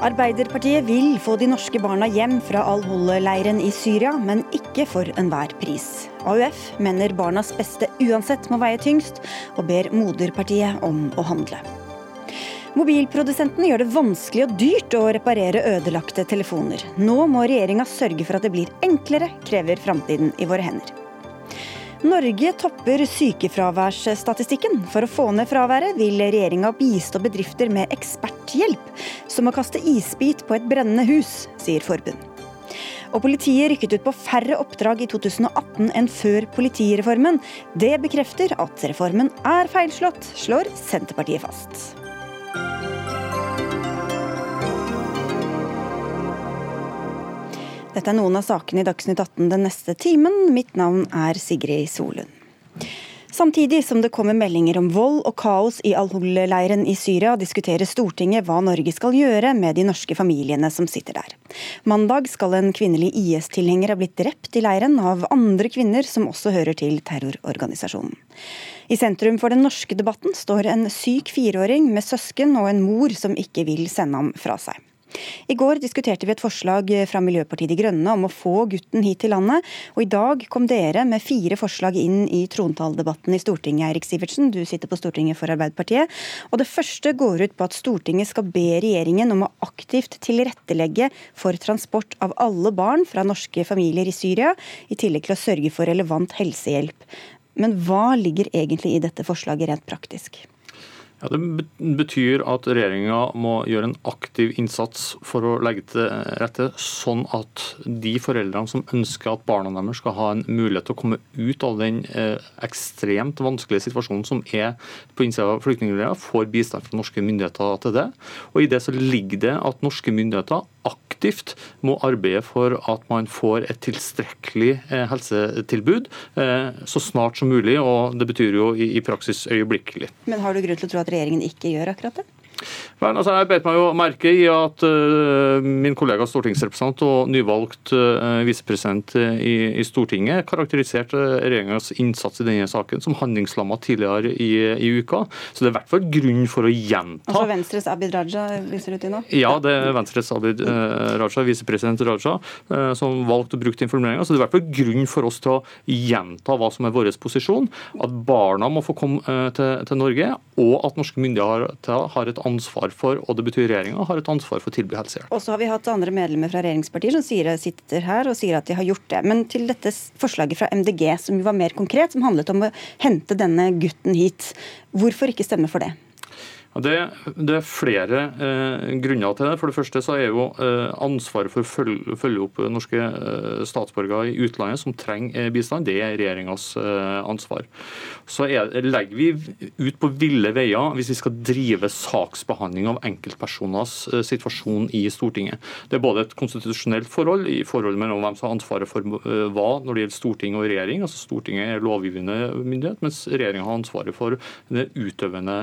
Arbeiderpartiet vil få de norske barna hjem fra Al-Hol-leiren i Syria, men ikke for enhver pris. AUF mener barnas beste uansett må veie tyngst, og ber moderpartiet om å handle. Mobilprodusentene gjør det vanskelig og dyrt å reparere ødelagte telefoner. Nå må regjeringa sørge for at det blir enklere, krever framtiden i våre hender. Norge topper sykefraværsstatistikken. For å få ned fraværet vil regjeringa bistå bedrifter med eksperthjelp, som å kaste isbit på et brennende hus, sier forbund. Og politiet rykket ut på færre oppdrag i 2018 enn før politireformen. Det bekrefter at reformen er feilslått, slår Senterpartiet fast. Dette er noen av sakene i Dagsnytt 18 den neste timen. Mitt navn er Sigrid Solund. Samtidig som det kommer meldinger om vold og kaos i Al-Hol-leiren i Syria, diskuterer Stortinget hva Norge skal gjøre med de norske familiene som sitter der. Mandag skal en kvinnelig IS-tilhenger ha blitt drept i leiren av andre kvinner som også hører til terrororganisasjonen. I sentrum for den norske debatten står en syk fireåring med søsken og en mor som ikke vil sende ham fra seg. I går diskuterte vi et forslag fra Miljøpartiet De Grønne om å få gutten hit til landet, og i dag kom dere med fire forslag inn i trontaledebatten i Stortinget. Eirik Sivertsen, du sitter på Stortinget for Arbeiderpartiet. Og det første går ut på at Stortinget skal be regjeringen om å aktivt tilrettelegge for transport av alle barn fra norske familier i Syria, i tillegg til å sørge for relevant helsehjelp. Men hva ligger egentlig i dette forslaget rent praktisk? Ja, Det betyr at regjeringa må gjøre en aktiv innsats for å legge til rette sånn at de foreldrene som ønsker at barna deres skal ha en mulighet til å komme ut av den eh, ekstremt vanskelige situasjonen som er på innsida av flyktningleirer, får bistand fra norske myndigheter til det. Og I det så ligger det at norske myndigheter aktivt må arbeide for at man får et tilstrekkelig eh, helsetilbud eh, så snart som mulig, og det betyr jo i praksis øyeblikkelig. Men har du grunn til å tro at regjeringen ikke gjør akkurat det? Men, altså, jeg bet meg jo merke i at uh, min kollega stortingsrepresentant og nyvalgt uh, visepresident i, i, Stortinget karakteriserte regjeringas innsats i denne saken som handlingslamma tidligere i, i, uka. Så det er i hvert fall grunn for å gjenta Altså Venstres Abid Raja viser du til nå? Ja, det er Venstres Abid uh, Raja, visepresident Raja, som valgte å bruke informeringa. Så det er i hvert fall grunn for oss til å gjenta hva som er vår posisjon. At barna må få komme til, til Norge, og at norske myndigheter har et ansvar ansvar for, og det betyr regjeringa har et ansvar for å tilby helsehjelp. Og så har vi hatt andre medlemmer fra regjeringspartier som sier, sitter her og sier at de har gjort det. Men til dette forslaget fra MDG, som jo var mer konkret, som handlet om å hente denne gutten hit. Hvorfor ikke stemme for det? Det, det, er flere eh, grunner til det. For det første så er jo eh, ansvaret for å følge, følge opp norske eh, statsborgere i utlandet som trenger eh, bistand, det er regjeringas eh, ansvar. Så er, legger vi ut på ville veier hvis vi skal drive saksbehandling av enkeltpersoners eh, situasjon i Stortinget. Det er både et konstitusjonelt forhold i forholdet mellom hvem som har ansvaret for hva når det gjelder storting og regjering. altså Stortinget er lovgivende myndighet, mens regjeringa har ansvaret for det utøvende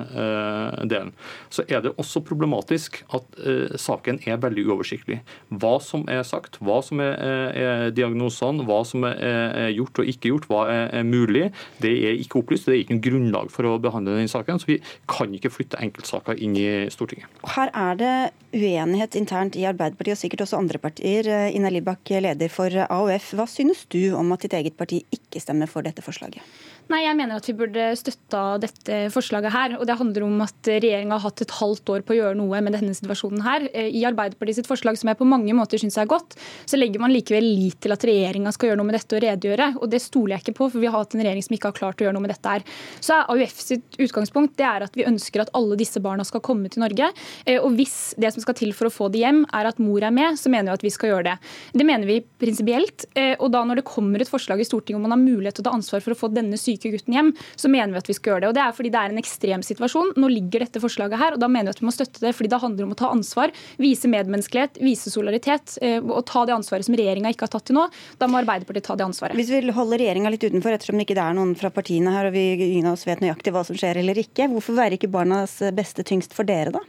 delen delen. Så er det også problematisk at eh, saken er veldig uoversiktlig. Hva som er sagt, hva som er, eh, er diagnosene, hva som er, er, gjort og ikke gjort, hva er, er, mulig, det er ikke opplyst. Det er ikke noe grunnlag for å behandle den saken. Så vi kan ikke flytte enkeltsaker inn i Stortinget. Her er det uenighet internt i Arbeiderpartiet og sikkert også andre partier. Eh, Ina Libak, leder for AUF. Hva synes du om at ditt eget parti ikke stemmer for dette forslaget? Nei, Jeg mener at vi burde støtta dette forslaget her. og Det handler om at regjeringa har hatt et halvt år på å gjøre noe med denne situasjonen her. Eh, I Arbeiderpartiet sitt forslag, som jeg på mange måter syns er godt, så legger man likevel lit til at regjeringa skal gjøre noe med dette og redegjøre. og Det stoler jeg ikke på, for vi har hatt en regjering som ikke har klart å gjøre noe med dette her. Så AUF sitt utgangspunkt det er at vi ønsker at alle disse barna skal komme til Norge. Eh, og hvis det som skal til for å få de hjem, er at mor er med, så mener vi at vi skal gjøre det. Det mener vi prinsipielt. Eh, og da når det kommer et forslag i Stortinget om man har mulighet til å ta ansvar for å få denne syke syke gutten hjem, så mener vi at vi skal gjøre det. Og Det er fordi det er en ekstrem situasjon. Nå ligger dette forslaget her, og da mener vi at vi må støtte det. fordi det handler om å ta ansvar, vise medmenneskelighet, vise solidaritet eh, og ta det ansvaret som regjeringa ikke har tatt til nå. Da må Arbeiderpartiet ta det ansvaret. Hvis vi holder regjeringa litt utenfor, ettersom det ikke er noen fra partiene her, og vi ingen av oss vet nøyaktig hva som skjer eller ikke, hvorfor være ikke barnas beste tyngst for dere, da?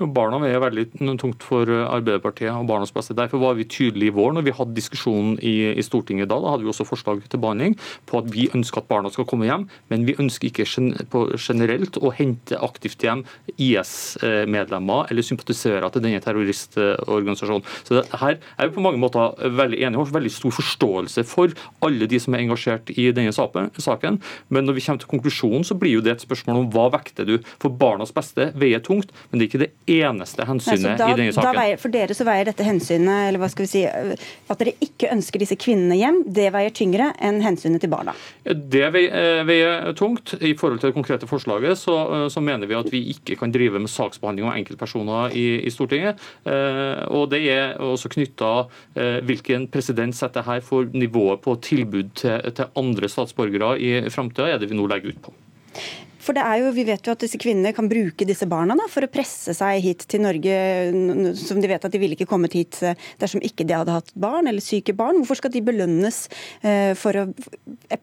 Jo, Barna veier veldig tungt for Arbeiderpartiet og barnas beste. Derfor var vi tydelige i vår når vi hadde diskusjonen i, i, Stortinget da. Da hadde vi også forslag til behandling på at vi ønsker at barna skal komme hjem, men vi ønsker ikke generelt å hente aktivt hjem IS-medlemmer eller sympatisører til denne terroristorganisasjonen. Så Her er vi på mange måter veldig enige og veldig stor forståelse for alle de som er engasjert i denne saken. Men når vi kommer til konklusjonen, så blir jo det et spørsmål om hva vekter du. For barnas beste veier tungt, men det er ikke det eneste hensynet da, i denne saken. Veier, for dere så veier dette hensynet, eller hva skal vi si, at dere ikke ønsker disse kvinnene hjem, det veier tyngre enn hensynet til barna? Det eh, veier tungt. I forhold til det konkrete forslaget så, eh, så, mener vi at vi ikke kan drive med saksbehandling av enkeltpersoner i, i Stortinget. Eh, og Det er også knytta hvilken president setter her for nivået på tilbud til, til andre statsborgere i framtida, er det vi nå legger ut på. For det er jo, Vi vet jo at disse kvinnene kan bruke disse barna da, for å presse seg hit til Norge, som de vet at de ville ikke kommet hit eh, dersom ikke de hadde hatt barn eller syke barn. Hvorfor skal de belønnes eh, for å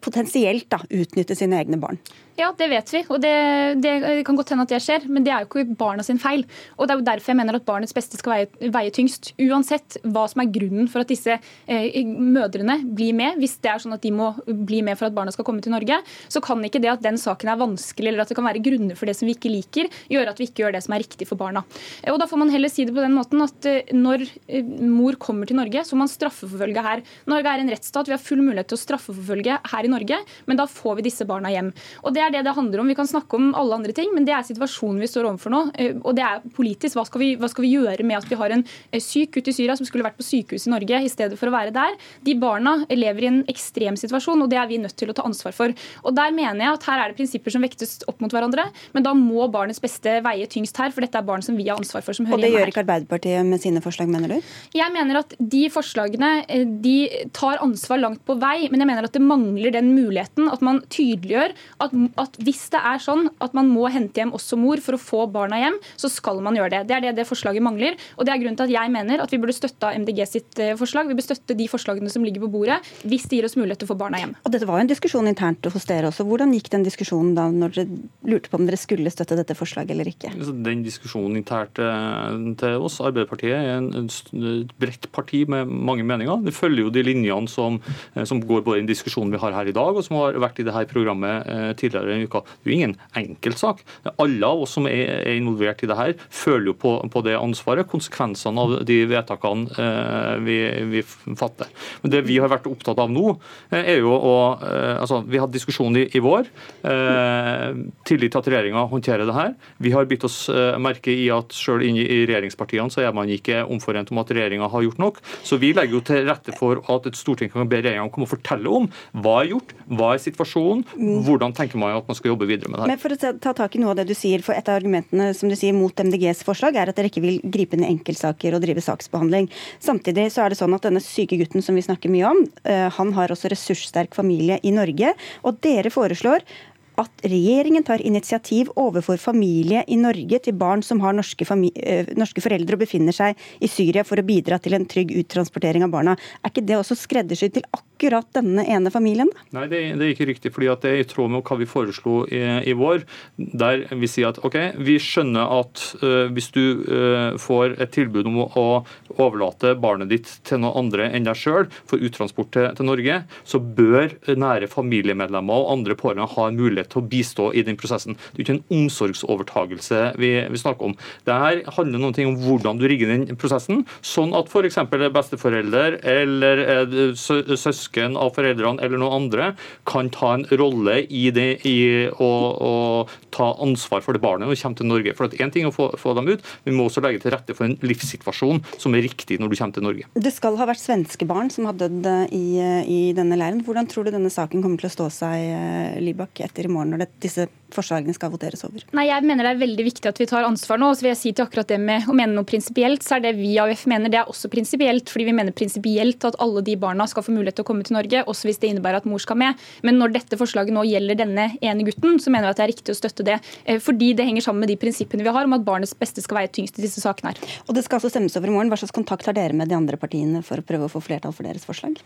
potensielt da, utnytte sine egne barn? Ja, det vet vi, og det, det, kan godt hende at det skjer, men det er jo ikke barna sin feil. Og Det er jo derfor jeg mener at barnets beste skal veie, veie tyngst. Uansett hva som er grunnen for at disse eh, mødrene blir med, hvis det er sånn at de må bli med for at barna skal komme til Norge, så kan ikke det at den saken er vanskelig eller at det kan være grunner for det som vi ikke liker, gjøre at vi ikke gjør det som er riktig for barna. Eh, og Da får man heller si det på den måten at eh, når eh, mor kommer til Norge, så må man straffeforfølge her. Norge er en rettsstat, vi har full mulighet til å straffeforfølge her i Norge, men da får vi disse barna hjem. Og det er det det handler om. Vi kan snakke om alle andre ting, men det er situasjonen vi står overfor nå. Eh, og det er politisk. Hva skal vi, hva skal vi gjøre med at vi har en eh, syk gutt i Syria som skulle vært på sykehus i Norge i stedet for å være der? De barna lever i en ekstrem situasjon, og det er vi nødt til å ta ansvar for. Og der mener jeg at her er det prinsipper som vektes opp mot hverandre, men da må barnets beste veie tyngst her, for dette er barn som vi har ansvar for. som hører Og det gjør ikke Arbeiderpartiet med sine forslag, mener du? Jeg mener at de forslagene eh, de tar ansvar langt på vei, men jeg mener at det mangler den muligheten at man tydeliggjør at, at hvis det er sånn at man må hente hjem også mor for å få barna hjem, så skal man gjøre det. Det er det det forslaget mangler. Og det er grunnen til at jeg mener at vi burde støtte MDG sitt eh, forslag. Vi bør støtte de forslagene som ligger på bordet, hvis det gir oss mulighet til å få barna hjem. Og Dette var jo en diskusjon internt hos dere også. Hvordan gikk den diskusjonen da når dere lurte på om dere skulle støtte dette forslaget eller ikke? Den diskusjonen internt eh, til oss, Arbeiderpartiet, er en, et bredt parti med mange meninger. Det følger jo de linjene som, eh, som går både i den diskusjonen vi har her i dag, og som har vært i dette programmet tidligere i uka. Det er jo ingen enkeltsak. Alle av oss som er, involvert i det her, føler jo på, på det ansvaret, konsekvensene av de vedtakene eh, vi, vi, fatter. Men Det vi har vært opptatt av nå, eh, er jo å eh, altså, Vi hadde diskusjon i, i vår. Eh, tillit til at regjeringa håndterer det her. Vi har bitt oss merke i at selv inne i regjeringspartiene så er man ikke omforent om at regjeringa har gjort nok. Så vi legger jo til rette for at et storting kan be regjeringa komme og fortelle om hva er gjort, hva er situasjonen, hvordan tenker man at man skal jobbe videre med det her. Men for å ta tak i noe av det du sier, for Et av argumentene som du sier mot MDGs forslag er at dere ikke vil gripe inn i enkeltsaker og drive saksbehandling. Samtidig så er det sånn at denne syke gutten som vi snakker mye om, eh, han har også ressurssterk familie i Norge. Og dere foreslår at regjeringen tar initiativ overfor familie i Norge til barn som har norske, eh, norske, foreldre og befinner seg i Syria for å bidra til en trygg uttransportering av barna. Er ikke det også skreddersydd til akkurat denne ene familien? Nei, det, er ikke riktig. fordi det er i tråd med hva vi foreslo i, i, vår. Der vi sier at ok, vi skjønner at uh, hvis du uh, får et tilbud om å, overlate barnet ditt til noen andre enn deg sjøl for uttransport til, til Norge, så bør nære familiemedlemmer og andre pårørende ha en mulighet til å bistå i den prosessen. Det er ikke en omsorgsovertagelse vi, vi snakker om. Dette handler noe om hvordan du rigger den prosessen, sånn at f.eks. besteforelder eller søsken av foreldrene eller noen andre kan ta en rolle i, det, i å, å, ta ansvar for det barnet når det kommer til Norge. For Én ting er å få, få, dem ut, vi må også legge til rette for en livssituasjon som er riktig når du kommer til Norge. Det skal ha vært svenske barn som har dødd i, i denne leiren. Hvordan tror du denne saken kommer til å stå seg, eh, Libak, etter i morgen? Når det, disse forslagene skal voteres over? Nei, Jeg mener det er veldig viktig at vi tar ansvar nå. så vil jeg si til akkurat det med å mene noe prinsipielt, så er det vi i AUF mener det er også prinsipielt. Fordi vi mener prinsipielt at alle de barna skal få mulighet til å komme til Norge, også hvis det innebærer at mor skal med. Men når dette forslaget nå gjelder denne ene gutten, så mener jeg at det er riktig å støtte det. Eh, fordi det henger sammen med de prinsippene vi har om at barnets beste skal veie tyngst i disse sakene her. Og det skal altså stemmes over i morgen. Hva slags kontakt har dere med de andre partiene for å prøve å få flertall for deres forslag?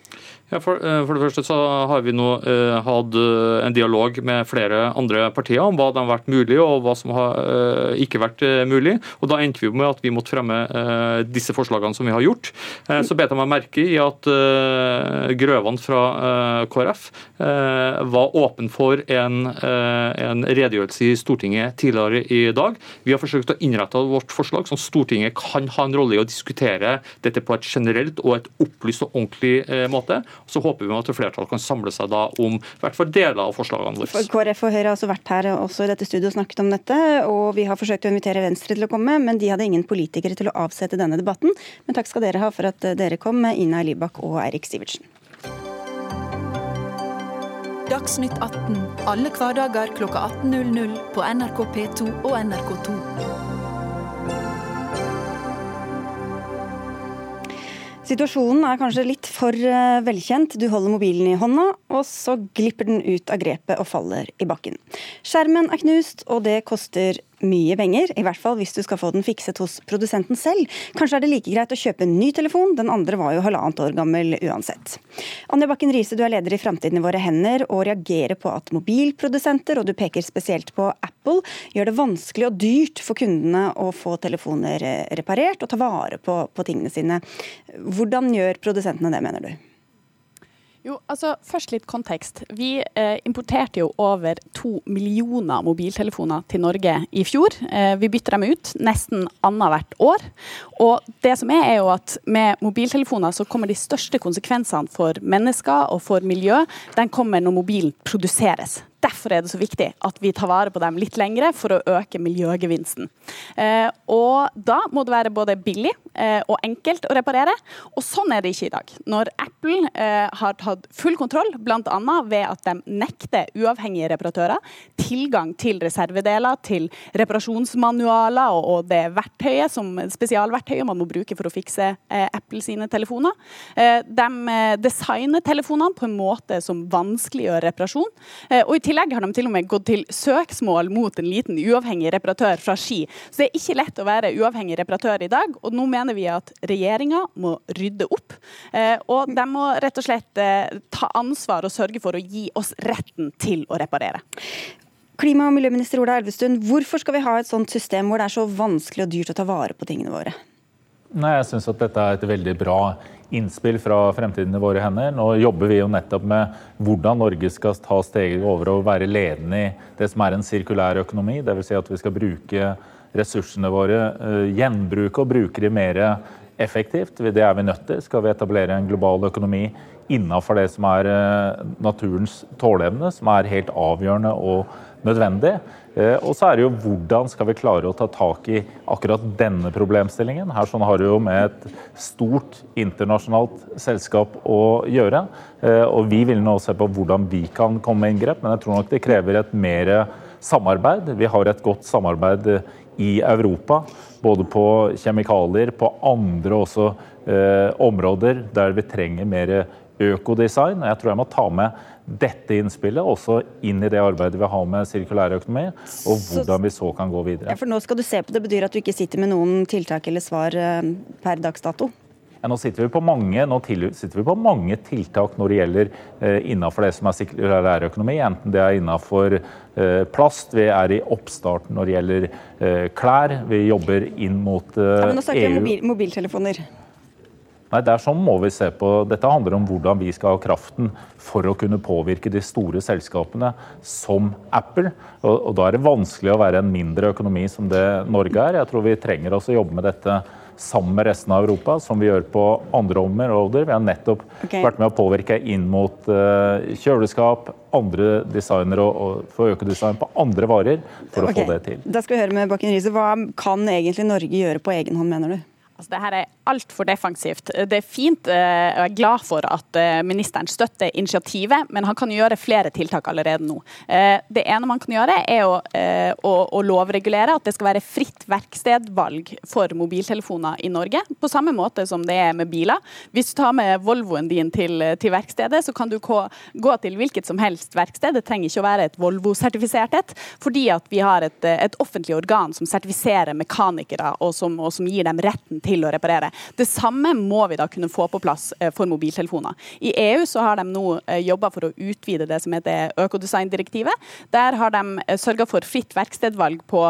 Ja, for, eh, for det første så har vi nå uh, hatt en dialog med flere andre partier partiene om hva som har vært mulig og hva som har uh, ikke vært uh, mulig. og Da endte vi med at vi måtte fremme uh, disse forslagene som vi har gjort. så bet jeg meg merke i at Grøvan fra KrF var åpen for en, en, redegjørelse i Stortinget tidligere i dag. Vi har forsøkt å innrette vårt forslag som Stortinget kan ha en rolle i å diskutere dette på et generelt og et opplyst og ordentlig måte. Så håper vi at flertallet kan samle seg da om i hvert fall deler av forslagene våre. KrF og Høyre har også vært her også i dette studio snakket om dette, og vi har forsøkt å invitere Venstre til å komme, men de hadde ingen politikere til å avsette denne debatten. Men takk skal dere ha for at dere kom, Ina Libak og Eirik Sivertsen. Dagsnytt 18 alle hverdager kl 18.00 på NRK P2 og NRK2. Situasjonen er kanskje litt for eh, velkjent. Du holder mobilen i hånda, og så glipper den ut av grepet og faller i bakken. Skjermen er knust, og det koster mye penger, i hvert fall hvis du skal få den fikset hos produsenten selv. Kanskje er det like greit å kjøpe en ny telefon, den andre var jo halvannet år gammel uansett. Anja Bakken Riise, du er leder i Framtiden i våre hender og reagerer på at mobilprodusenter, og du peker spesielt på Apple, gjør det vanskelig og dyrt for kundene å få telefoner reparert og ta vare på, på tingene sine. Hvordan gjør produsentene det, mener du? Jo, altså Først litt kontekst. Vi eh, importerte jo over to millioner mobiltelefoner til Norge i fjor. Eh, vi bytter dem ut nesten annethvert år. Og det som er, er jo at med mobiltelefoner så kommer de største konsekvensene for mennesker og for miljø. Den kommer når mobilen produseres. Derfor er det så viktig at vi tar vare på dem litt lengre for å øke miljøgevinsten. Eh, og da må det være både billig eh, og enkelt å reparere, og sånn er det ikke i dag. Når Apple eh, har tatt full kontroll, bl.a. ved at de nekter uavhengige reparatører tilgang til reservedeler, til reparasjonsmanualer og, og det verktøyet som spesialverktøyet man må bruke for å fikse eh, Apple sine telefoner. Eh, de eh, designer telefonene på en måte som vanskeliggjør reparasjon. og i tillegg har de til og med gått til søksmål mot en liten uavhengig reparatør fra Ski. Så det er ikke lett å være uavhengig reparatør i dag. Og nå mener vi at regjeringa må rydde opp. Eh, og de må rett og slett eh, ta ansvar og sørge for å gi oss retten til å reparere. Klima- og miljøminister Ola Elvestuen, hvorfor skal vi ha et sånt system hvor det er så vanskelig og dyrt å ta vare på tingene våre? Nei, jeg synes at dette er et veldig bra innspill fra Fremtiden i våre hender. Nå jobber vi jo nettopp med hvordan Norge skal ta steget over og være ledende i det som er en sirkulær økonomi. Dvs. Si at vi skal bruke ressursene våre, eh, gjenbruke og bruke de mer effektivt. Det er vi nødt til. Skal vi etablere en global økonomi innafor det som er eh, naturens tåleevne, som er helt avgjørende og nødvendig. Eh, og så er det jo hvordan skal vi klare å ta tak i akkurat denne problemstillingen. Her sånn har det jo med et stort internasjonalt selskap å gjøre. Eh, og vi vil nå se på hvordan vi kan komme med inngrep, men jeg tror nok det krever et mer samarbeid. Vi har et godt samarbeid i Europa, både på kjemikalier, på andre også eh, områder der vi trenger mer økodesign. Jeg tror jeg må ta med dette innspillet også inn i det arbeidet vi har med sirkulær økonomi, og hvordan vi så kan gå videre. Ja, for nå skal du se på Det betyr at du ikke sitter med noen tiltak eller svar eh, per dags dato? Ja, nå sitter vi på mange, sitter vi på mange tiltak når det gjelder eh, innenfor det som er sirkulær økonomi. Enten det er innenfor eh, plast, vi er i oppstarten når det gjelder eh, klær, vi jobber inn mot eh, ja, men Nå snakker vi om mobil, mobiltelefoner. Nei, det er sånn må vi se på. Dette handler om hvordan vi skal ha kraften for å kunne påvirke de store selskapene som Apple. Og, og Da er det vanskelig å være en mindre økonomi som det Norge er. Jeg tror vi trenger også å jobbe med dette sammen med resten av Europa, som vi gjør på andre områder. Vi har nettopp okay. vært med å påvirke inn mot uh, kjøleskap, andre designere og, og få økodesign på andre varer for okay. å få det til. Da skal vi høre med Bakken Riise. Hva kan egentlig Norge gjøre på egen hånd, mener du? Altså, det her er altfor defensivt. Det er fint, og eh, jeg er glad for at eh, ministeren støtter initiativet, men han kan gjøre flere tiltak allerede nå. Eh, det ene man kan gjøre, er å, å, å lovregulere at det skal være fritt verkstedvalg for mobiltelefoner i Norge, på samme måte som det er med biler. Hvis du tar med Volvoen din til, til verkstedet, så kan du gå, gå, til hvilket som helst verksted. Det trenger ikke å være et Volvo-sertifisert et, fordi at vi har et, et, offentlig organ som sertifiserer mekanikere, og som, og som gir dem retten til å reparere. Det samme må vi da kunne få på plass for mobiltelefoner. I EU så har de nå jobba for å utvide det som heter økodesigndirektivet. Der har de sørga for fritt verkstedvalg på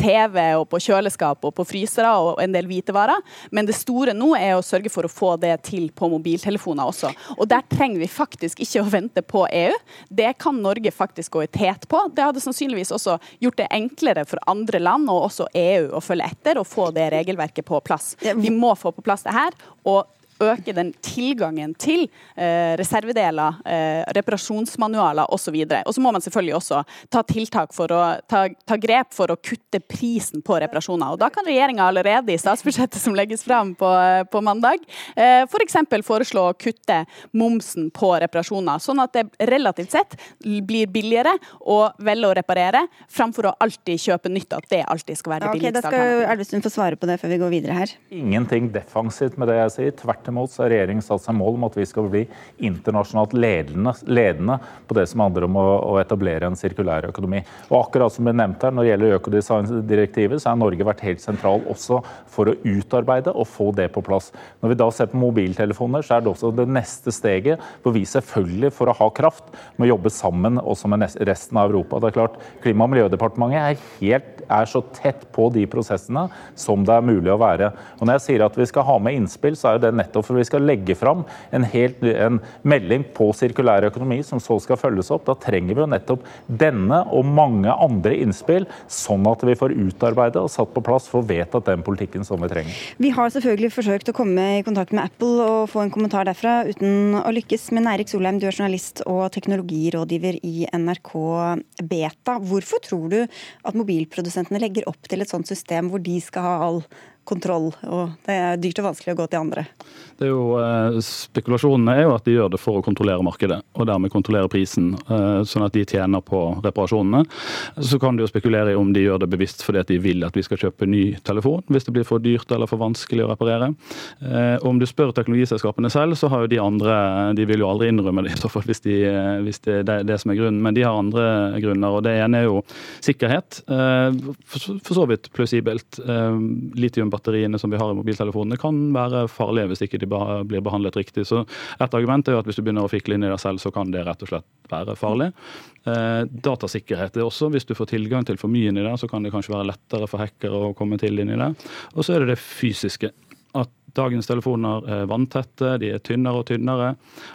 TV og på kjøleskap og på frysere og en del hvitevarer. Men det store nå er å sørge for å få det til på mobiltelefoner også. Og der trenger vi faktisk ikke å vente på EU. Det kan Norge faktisk gå i tet på. Det hadde sannsynligvis også gjort det enklere for andre land og også EU å følge etter og få det regelverket på plass. Vi må få på plass det her. og øke den tilgangen til eh, reservedeler, eh, reparasjonsmanualer osv. Og, og så må man selvfølgelig også ta tiltak for å ta, ta, grep for å kutte prisen på reparasjoner. Og Da kan regjeringa allerede i statsbudsjettet som legges fram på, på mandag, eh, f.eks. For foreslå å kutte momsen på reparasjoner, sånn at det relativt sett blir billigere å velge å reparere, framfor å alltid kjøpe nytt, at det alltid skal være det billigste. Okay, da skal Elvestuen få svare på det før vi går videre her. Ingenting defensivt med det jeg sier. Tvert Tvert imot så har regjeringen satt seg mål om at vi skal bli internasjonalt ledende, ledende på det som handler om å, å, etablere en sirkulær økonomi. Og akkurat som ble nevnt her, Når det gjelder økodesigndirektivet, så har Norge vært helt sentral også for å utarbeide og få det på plass. Når vi da ser på mobiltelefoner, så er det også det neste steget hvor vi selvfølgelig, for å ha kraft, må jobbe sammen også med resten av Europa. Det er klart, Klima- og miljødepartementet er, helt, er så tett på de prosessene som det er mulig å være. Og Når jeg sier at vi skal ha med innspill, så er det nettopp nettopp for vi skal legge fram en, helt, en melding på sirkulær økonomi som så skal følges opp. Da trenger vi jo nettopp denne og mange andre innspill, sånn at vi får utarbeidet og satt på plass for vedtatt den politikken som vi trenger. Vi har selvfølgelig forsøkt å komme i kontakt med Apple og få en kommentar derfra, uten å lykkes. Men Eirik Solheim, du er journalist og teknologirådgiver i NRK Beta. Hvorfor tror du at mobilprodusentene legger opp til et sånt system hvor de skal ha all kontroll, og det er dyrt og vanskelig å gå til andre. Det er jo, eh, Spekulasjonene er jo at de gjør det for å kontrollere markedet, og dermed kontrollere prisen, eh, sånn at de tjener på reparasjonene. Så kan du jo spekulere i om de gjør det bevisst fordi at de vil at vi skal kjøpe ny telefon, hvis det blir for dyrt eller for vanskelig å reparere. Eh, om du spør teknologiselskapene selv, så har jo de andre De vil jo aldri innrømme det i så fall hvis, de, hvis det er det som er grunnen, men de har andre grunner. og Det ene er jo sikkerhet. For så vidt plausibelt. Litium batteriene som vi har i mobiltelefonene, kan være farlige hvis ikke de blir behandlet riktig. Så Et argument er jo at hvis du begynner å fikle inn i deg selv, så kan det rett og slett være farlig. Eh, datasikkerhet er også, hvis du får tilgang til for mye inn i det, så kan det kanskje være lettere for hackere å komme til inn i det. Og så er det det fysiske. At dagens telefoner er vanntette, de er tynnere og tynnere.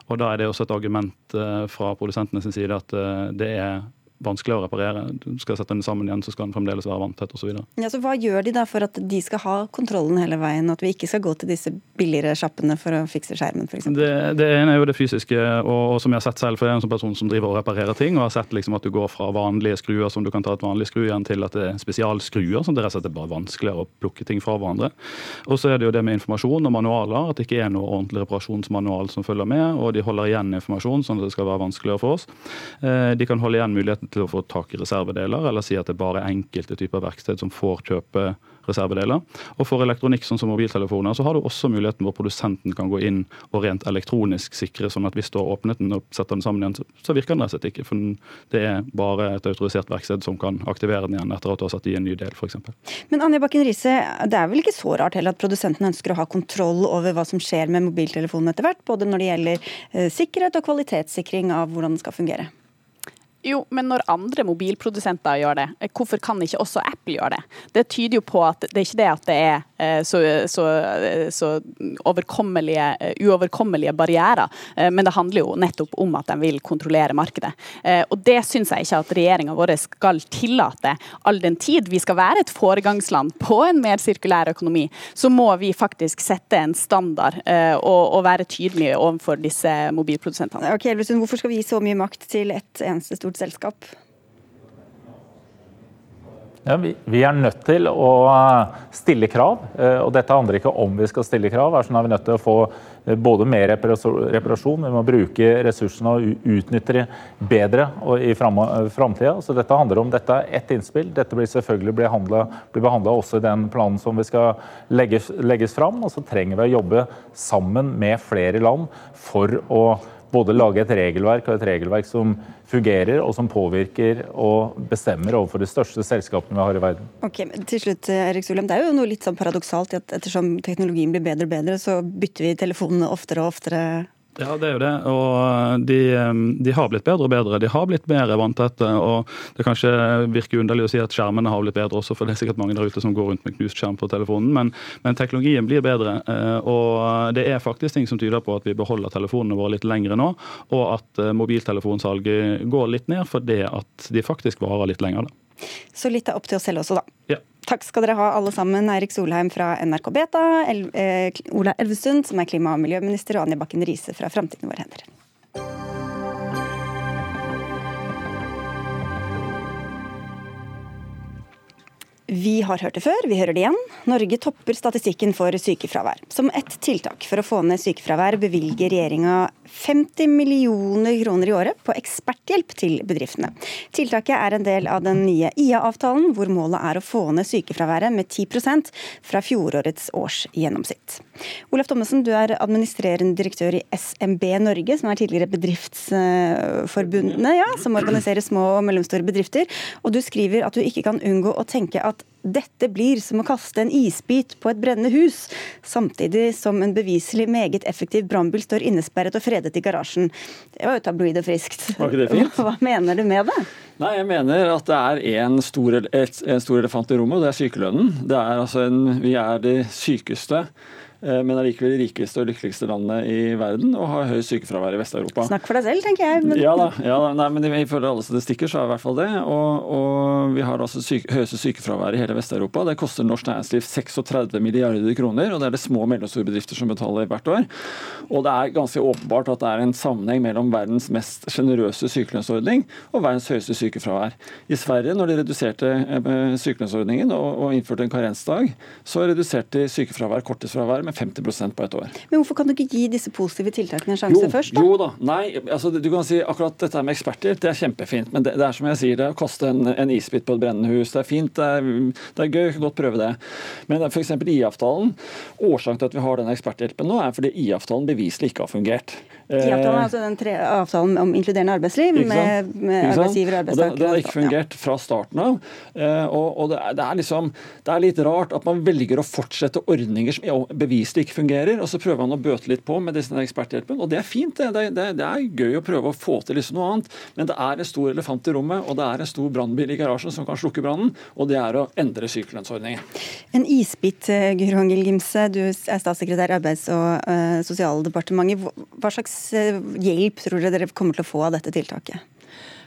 Og da er det også et argument fra fra produsentenes side at eh, det er vanskeligere å reparere. Du skal sette den sammen igjen, så skal den fremdeles være vanntett osv. Ja, så hva gjør de da for at de skal ha kontrollen hele veien, at vi ikke skal gå til disse billigere sjappene for å fikse skjermen f.eks.? Det, det ene er jo det fysiske, og, og som jeg har sett selv, for jeg er en sånn person som driver og reparerer ting, og har sett liksom at du går fra vanlige skruer som du kan ta et vanlig skru igjen, til at det er spesialskruer, som det rett og slett er bare vanskeligere å plukke ting fra hverandre. Og så er det jo det med informasjon og manualer, at det ikke er noe ordentlig reparasjonsmanual som følger med, og de holder igjen informasjon sånn at det skal være vanskeligere for oss. Eh, de kan holde igjen muligheten til å få tak i reservedeler, eller si at det er bare enkelte typer verksted som får kjøpe reservedeler. Og for elektronikk sånn som mobiltelefoner, så har du også muligheten hvor produsenten kan gå inn og rent elektronisk sikre, sånn at hvis du har åpnet den og setter den sammen igjen, så virker den rett og slett ikke. For det er bare et autorisert verksted som kan aktivere den igjen etter at du har satt i en ny del, f.eks. Men Anja Bakken Riise, det er vel ikke så rart heller at produsenten ønsker å ha kontroll over hva som skjer med mobiltelefonen etter hvert, både når det gjelder eh, sikkerhet og kvalitetssikring av hvordan den skal fungere? Jo, men når andre mobilprodusenter gjør det, eh, hvorfor kan ikke også Apple gjøre det? Det tyder jo på at det er ikke det at det er så, så, eh, så overkommelige, uoverkommelige barrierer, men det handler jo nettopp om at de vil kontrollere markedet. Og det syns jeg ikke at regjeringa vår skal tillate. All den tid vi skal være et foregangsland på en mer sirkulær økonomi, så må vi faktisk sette en standard og, og være tydelige overfor disse mobilprodusentene. Ok, Hvorfor skal vi gi så mye makt til ett eneste stort selskap? Ja, vi, vi, er nødt til å eh, stille krav, eh, og dette handler ikke om vi skal stille krav. Sånn er vi nødt til å få eh, både mer reparasjon, vi må bruke ressursene og utnytte dem bedre i framtida. Så dette handler om dette er ett innspill. Dette blir selvfølgelig behandla også i den planen som vi skal legges, legges fram. Og så trenger vi å jobbe sammen med flere land for å både lage et regelverk og et regelverk som fungerer og som påvirker og bestemmer overfor de største selskapene vi har i verden. Ok, men til slutt, Erik Solheim. Det er jo noe litt sånn paradoksalt i at ettersom teknologien blir bedre og bedre, så bytter vi telefonene oftere og oftere ja, det er jo det. Og de, de, har blitt bedre og bedre. De har blitt mer vanntette. Og det kanskje virker underlig å si at skjermene har blitt bedre også, for det er sikkert mange der ute som går rundt med knust skjerm på telefonen. Men, men, teknologien blir bedre. Eh, og det er faktisk ting som tyder på at vi beholder telefonene våre litt lengre nå, og at eh, mobiltelefonsalget går litt ned fordi at de faktisk varer litt lenger. da. Så litt er opp til oss selv også, da. Ja. Takk skal dere ha alle sammen. Eirik Solheim fra NRK Beta, El eh, Ola Elvestuen som er klima- og miljøminister, og Anja Bakken Riise fra Framtiden i våre hender. Vi har hørt det før, vi hører det igjen. Norge topper statistikken for sykefravær. Som ett tiltak for å få ned sykefravær bevilger regjeringa 50 millioner kroner i året på eksperthjelp til bedriftene. Tiltaket er en del av den nye IA-avtalen, hvor målet er å få ned sykefraværet med 10% fra fjorårets årsgjennomsnitt. Olaf Thommessen, du er administrerende direktør i SMB Norge, som er tidligere Bedriftsforbundene, ja, som organiserer små og mellomstore bedrifter. Og du skriver at du ikke kan unngå å tenke at dette blir som å kaste en isbit på et brennende hus, samtidig som en beviselig meget effektiv brannbil står innesperret og fredet i garasjen. Det var jo tabloid og friskt. Var ikke det fint? Hva mener du med det? Nei, Jeg mener at det er en stor, et, en stor elefant i rommet, og det er sykelønnen. Det er altså en, vi er de sykeste men er likevel det rikeste og lykkeligste landet i verden og har høy sykefravær i Vest-Europa. Snakk for deg selv, tenker jeg. Men... Ja da, ja da. Nei, men ifølge alle statistikker så er det i hvert fall det. Og, og vi har altså syke, høyeste sykefravær i hele Vest-Europa. Det koster norsk næringsliv 36 milliarder kroner, og det er det små og mellomstore bedrifter som betaler hvert år. Og det er ganske åpenbart at det er en sammenheng mellom verdens mest sjenerøse sykelønnsordning og verdens høyeste sykefravær. I Sverige, når de reduserte eh, sykelønnsordningen og, og innførte en karensdag, så reduserte de sykefravær, korttidsfravær, med med 50% på et år. Men Hvorfor kan du ikke gi disse positive tiltakene en sjanse jo, først? da? Jo da, nei, altså du kan si akkurat dette med eksperter, det er kjempefint. Men det, det er som jeg sier, det å kaste en, en isbit på et brennende hus, det er fint, det er, det er gøy, kan godt prøve det. Men f.eks. IA-avtalen, årsaken til at vi har denne eksperthjelpen nå, er fordi IA-avtalen beviselig ikke har fungert. IA-avtalen er altså den tre, avtalen om inkluderende arbeidsliv med, med arbeidsgiver og arbeidstakere. Det, har ikke fungert fra starten av. Eh, og, og det, er, det, er liksom, det er litt rart at man velger å fortsette ordninger som beviselig ikke fungerer, og så prøver man å bøte litt på med denne eksperthjelpen. Og det er fint, det. Det, det, er gøy å prøve å få til liksom noe annet, men det er en stor elefant i rommet, og det er en stor brannbil i garasjen som kan slukke brannen, og det er å endre sykelønnsordningen. En isbit, eh, Guro Angell Gimse, du er statssekretær i Arbeids- og sosialdepartementet. Hva slags eh, hjelp tror dere dere kommer til å få av dette tiltaket?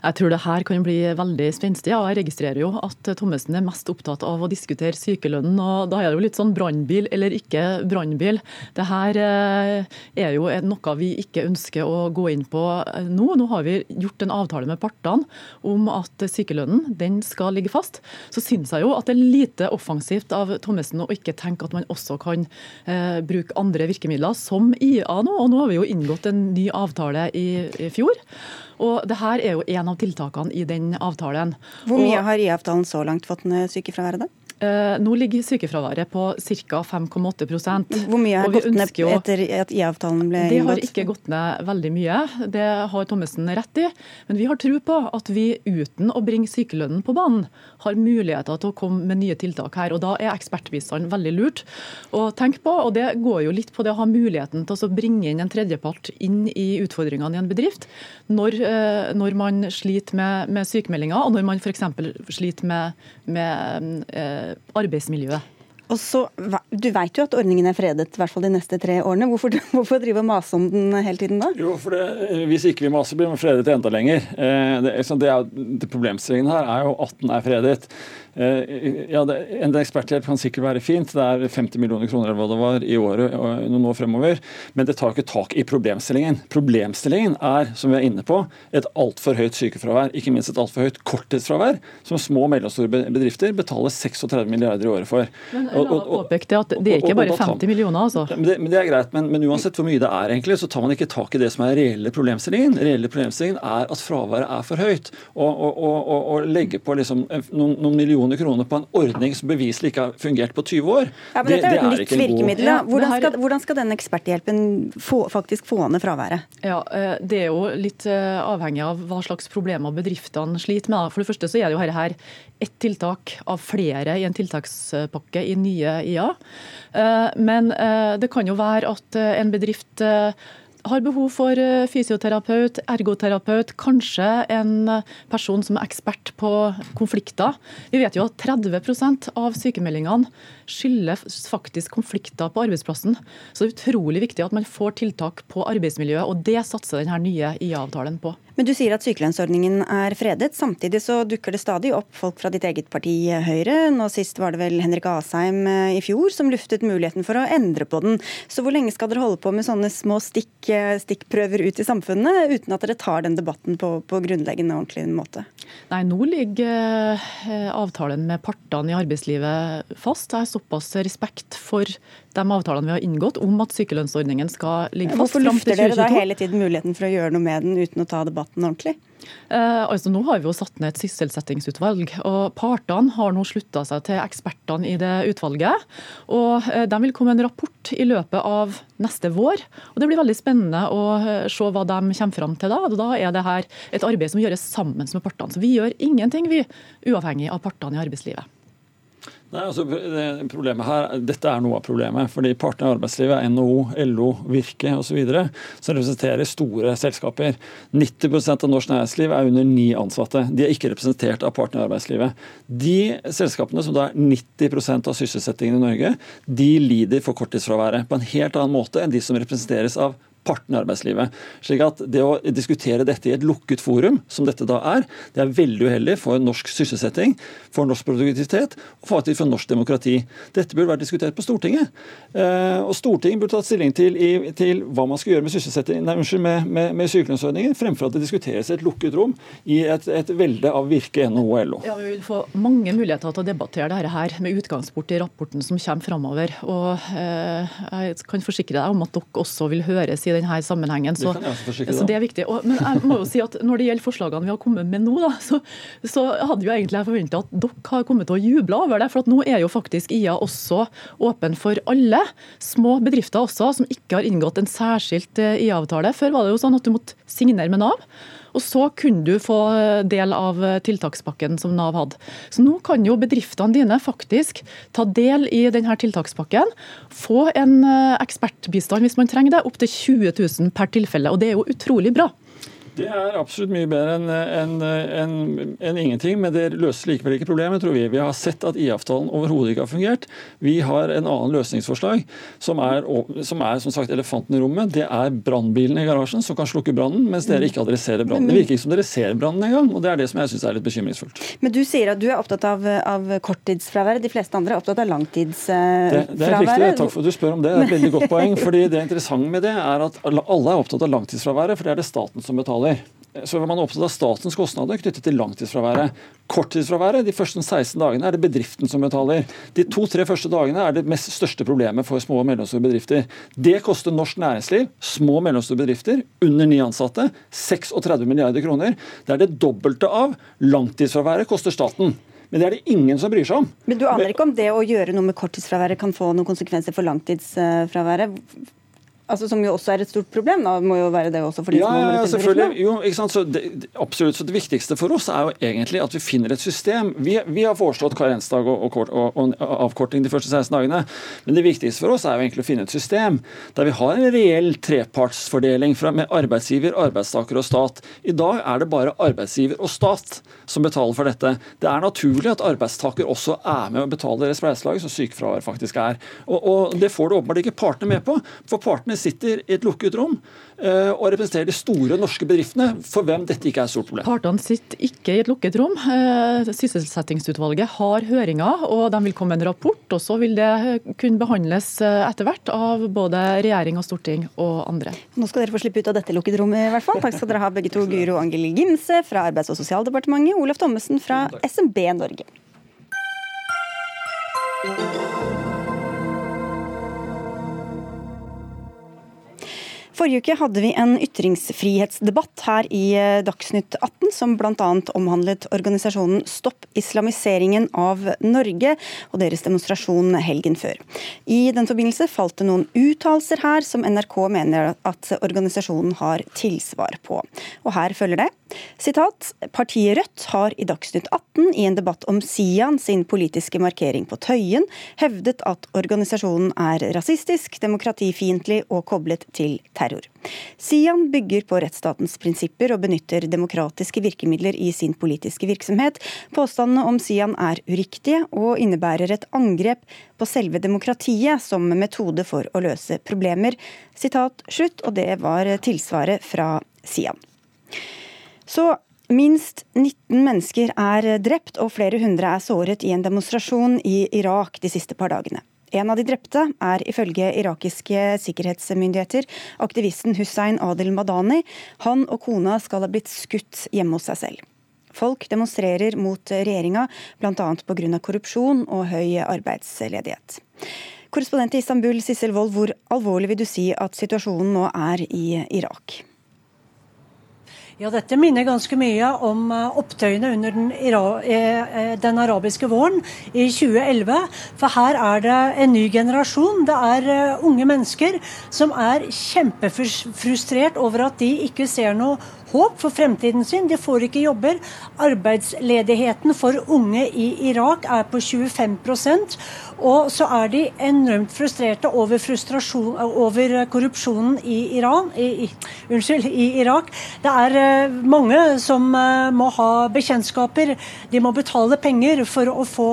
Jeg tror det her kan bli veldig spenstig. Ja, jeg registrerer jo at Thommessen er mest opptatt av å diskutere sykelønnen. og Da er det jo litt sånn brannbil eller ikke brannbil. Det her eh, er jo noe vi ikke ønsker å gå inn på nå. Nå har vi gjort en avtale med partene om at sykelønnen den skal ligge fast. Så syns jeg jo at det er lite offensivt av Thommessen å ikke tenke at man også kan eh, bruke andre virkemidler, som IA nå. Og nå har vi jo inngått en ny avtale i, i fjor. Og det her er jo en av tiltakene i den avtalen. Hvor mye og, har IA-avtalen så langt fått ned sykefraværet, da? Eh, nå ligger sykefraværet på ca. 5,8 Hvor mye har gått ned etter at IA-avtalen ble inngått? Det har ikke gått ned veldig mye, det har Thommessen rett i. Men vi har tro på at vi uten å bringe sykelønnen på banen, har muligheter til å komme med nye tiltak her. og Da er ekspertbistand veldig lurt å tenke på. og Det går jo litt på det å ha muligheten til å bringe inn en tredjepart inn i utfordringene i en bedrift. Når, eh, når man sliter med, med sykemeldinger, og når man f.eks. sliter med, med eh, arbeidsmiljøet. Og så, Du vet jo at ordningen er fredet i hvert fall de neste tre årene. Hvorfor, hvorfor drive og mase om den hele tiden da? Jo, for det, Hvis ikke vi maser, blir den fredet enda lenger. Eh, det, det er, det Problemstillingen her er jo at den er fredet. Eh, ja, det, En eksperthjelp kan sikkert være fint, det er 50 millioner kroner eller hva det var i året og noen år fremover, men det tar ikke tak i problemstillingen. Problemstillingen er, som vi er inne på, et altfor høyt sykefravær. Ikke minst et altfor høyt korttidsfravær, som små og mellomstore bedrifter betaler 36 milliarder i året for. Men, påpekte at det er ikke bare 50 millioner, altså. Men det, men det er greit, men, men, uansett hvor mye det er, egentlig, så tar man ikke tak i det som er reelle problemstillingen. Reelle problemstillingen er at fraværet er for høyt. og legge på liksom noen, noen, millioner kroner på en ordning som beviselig ikke har fungert på 20 år, ja, men det, det, er et nytt virkemiddel. God... Hvordan, skal, hvordan skal denne eksperthjelpen få, faktisk få ned fraværet? Ja, eh, Det er jo litt eh, avhengig av hva slags problemer bedriftene sliter med. For det første så er det jo her ett tiltak av flere i en tiltakspakke i nye IA. Eh, men eh, det kan jo være at en bedrift har behov for fysioterapeut, ergoterapeut, kanskje en person som er ekspert på konflikter. Vi vet jo at 30% av sykemeldingene skyldes faktisk konflikter på arbeidsplassen. Så det er utrolig viktig at man får tiltak på arbeidsmiljøet, og det satser denne nye IA-avtalen på. Men du sier at sykelønnsordningen er fredet. Samtidig så dukker det stadig opp folk fra ditt eget parti Høyre. Nå sist var det vel Henrik Asheim eh, i fjor som luftet muligheten for å endre på den. Så hvor lenge skal dere holde på med sånne små stikk, eh, stikkprøver ut i samfunnet, uten at dere tar den debatten på, på grunnleggende ordentlig måte? Nei, nå ligger eh, avtalen med partene i arbeidslivet fast. Jeg såpass respekt for de avtalene vi har inngått om at sykelønnsordningen skal ligge fast. Hvorfor lufter dere da hele tiden muligheten for å gjøre noe med den uten å ta debatten ordentlig? Eh, altså Nå har vi jo satt ned et sysselsettingsutvalg. og Partene har nå slutta seg til ekspertene i det utvalget. og eh, De vil komme med en rapport i løpet av neste vår. og Det blir veldig spennende å eh, se hva de kommer fram til da. og Da er det her et arbeid som gjøres sammen med partene. Så Vi gjør ingenting vi, uavhengig av partene i arbeidslivet. Nei, altså, problemet her, Dette er noe av problemet. fordi Partene i arbeidslivet, NHO, LO, Virke osv., som representerer store selskaper. 90% av norsk næringsliv er under ni ansatte. De er ikke representert av partene i arbeidslivet. De selskapene som da er 90% av sysselsettingen i Norge, de lider for korttidsfraværet på en helt annen måte enn de som representeres av partene i arbeidslivet. Slik at Det å diskutere dette i et lukket forum, som dette da er, det er veldig uheldig for norsk sysselsetting, for norsk produktivitet og faktisk for norsk demokrati. Dette burde vært diskutert på Stortinget. Eh, og Stortinget burde tatt stilling til, til hva man skal gjøre med sysselsetting, nei, unnskyld, med, med, med sykelønnsordningen, fremfor at det diskuteres i et lukket rom i et, et velde av Virke, NHO og LO. Ja, Vi vil få mange muligheter til å debattere dette her med utgangspunkt i rapporten som kommer framover. Og eh, jeg kan forsikre deg om at dere også vil høres i denne sammenhengen. Så det, så det er viktig. Og, men jeg må jo si at når det gjelder forslagene vi har kommet med nå, da, så, så hadde jo egentlig jeg forventa at dere har kommet til å juble over det. For at nå er jo faktisk IA også åpen for alle. Små bedrifter også, som ikke har inngått en særskilt eh, IA-avtale. Før var det jo sånn at du måtte signere med Nav. Og så kunne du få del av tiltakspakken som Nav hadde. Så nå kan jo bedriftene dine faktisk ta del i denne tiltakspakken. Få en eh, ekspertbistand hvis man trenger det, opptil 20 000 per tilfelle. Og det er jo utrolig bra. Det er absolutt mye bedre enn en, en, en ingenting, men det løser likevel ikke problemet, tror vi. Vi har sett at IA-avtalen overhodet ikke har fungert. Vi har en annen løsningsforslag, som er, som er som sagt elefanten i rommet. Det er brannbilene i garasjen som kan slukke brannen, mens dere ikke adresserer brannen. Det virker ikke som dere ser brannen engang, og det er det som jeg syns er litt bekymringsfullt. Men du sier at du er opptatt av, av korttidsfraværet, de fleste andre er opptatt av langtidsfraværet. Det, det er riktig, takk for at du spør om det. Det er et veldig godt poeng. fordi Det interessante med det er at alle er opptatt av langtidsfraværet, for det er det staten som betaler kostnader. Så er man opptatt av statens kostnader knyttet til langtidsfraværet. Korttidsfraværet, de første 16 dagene, er det bedriften som betaler. De to-tre første dagene er det mest største problemet for små og mellomstore bedrifter. Det koster norsk næringsliv, små og mellomstore bedrifter, under ni ansatte, 36 milliarder kroner. Det er det dobbelte av langtidsfraværet koster staten. Men det er det ingen som bryr seg om. Men du aner ikke om det å gjøre noe med korttidsfraværet kan få noen konsekvenser for langtidsfraværet? Altså, som jo også er et stort problem. Da må jo være det også for de ja, små ja, selvfølgelig. Jo, ikke sant? Så det, absolutt. Så det viktigste for oss er jo egentlig at vi finner et system. Vi, vi har foreslått karensdag og, og, og, og, avkorting de første 16 dagene. Men det viktigste for oss er jo egentlig å finne et system der vi har en reell trepartsfordeling med arbeidsgiver, arbeidstaker og stat. I dag er det bare arbeidsgiver og stat som betaler for dette. Det er naturlig at arbeidstaker også er med å betale det spleiselaget som sykefravær faktisk er. Og, det får du åpenbart ikke partene med på. for partene partene sitter i et lukket rom eh, og representerer de store norske bedriftene, for hvem dette ikke er et stort problem. Partene sitter ikke i et lukket rom. Eh, sysselsettingsutvalget har høringer, og de vil komme med en rapport. og Så vil det kunne behandles eh, etter hvert av både regjering og storting og andre. Nå skal dere få slippe ut av dette lukket rommet, i hvert fall. Takk skal dere ha begge to. Guro Angeli Gimse fra Arbeids- og sosialdepartementet, Olaf Thommessen fra SMB Norge. Forrige uke hadde vi en ytringsfrihetsdebatt her i eh, Dagsnytt 18, som bl.a. omhandlet organisasjonen Stopp islamiseringen av Norge og deres demonstrasjon helgen før. I den forbindelse falt det noen uttalelser her som NRK mener at organisasjonen har tilsvar på. Og her følger det. Sitat, Partiet Rødt har i Dagsnytt 18 i en debatt om Sian sin politiske markering på Tøyen hevdet at organisasjonen er rasistisk, demokratifiendtlig og koblet til terror. Sian bygger på rettsstatens prinsipper og benytter demokratiske virkemidler i sin politiske virksomhet. Påstandene om Sian er uriktige og innebærer et angrep på selve demokratiet som metode for å løse problemer. Sitat slutt, og det var tilsvaret fra Sian. Så minst 19 mennesker er drept og flere hundre er såret i en demonstrasjon i Irak de siste par dagene. En av de drepte er ifølge irakiske sikkerhetsmyndigheter aktivisten Hussein Adel Madani. Han og kona skal ha blitt skutt hjemme hos seg selv. Folk demonstrerer mot regjeringa, bl.a. pga. korrupsjon og høy arbeidsledighet. Korrespondent i Istanbul, Sissel Wold, hvor alvorlig vil du si at situasjonen nå er i Irak? Ja, Dette minner ganske mye om eh, opptøyene under den, eh, eh, den, arabiske våren i 2011. For her er det en ny generasjon. Det er unge mennesker som er kjempefrustrert over at de ikke ser noe håp for fremtiden sin. De får ikke jobber. Arbeidsledigheten for unge i Irak er på 25% og så er de enormt frustrerte over, over korrupsjonen i, Iran, i, i, unnskyld, i Irak. Det er uh, mange som uh, må ha bekjentskaper. De må betale penger for å få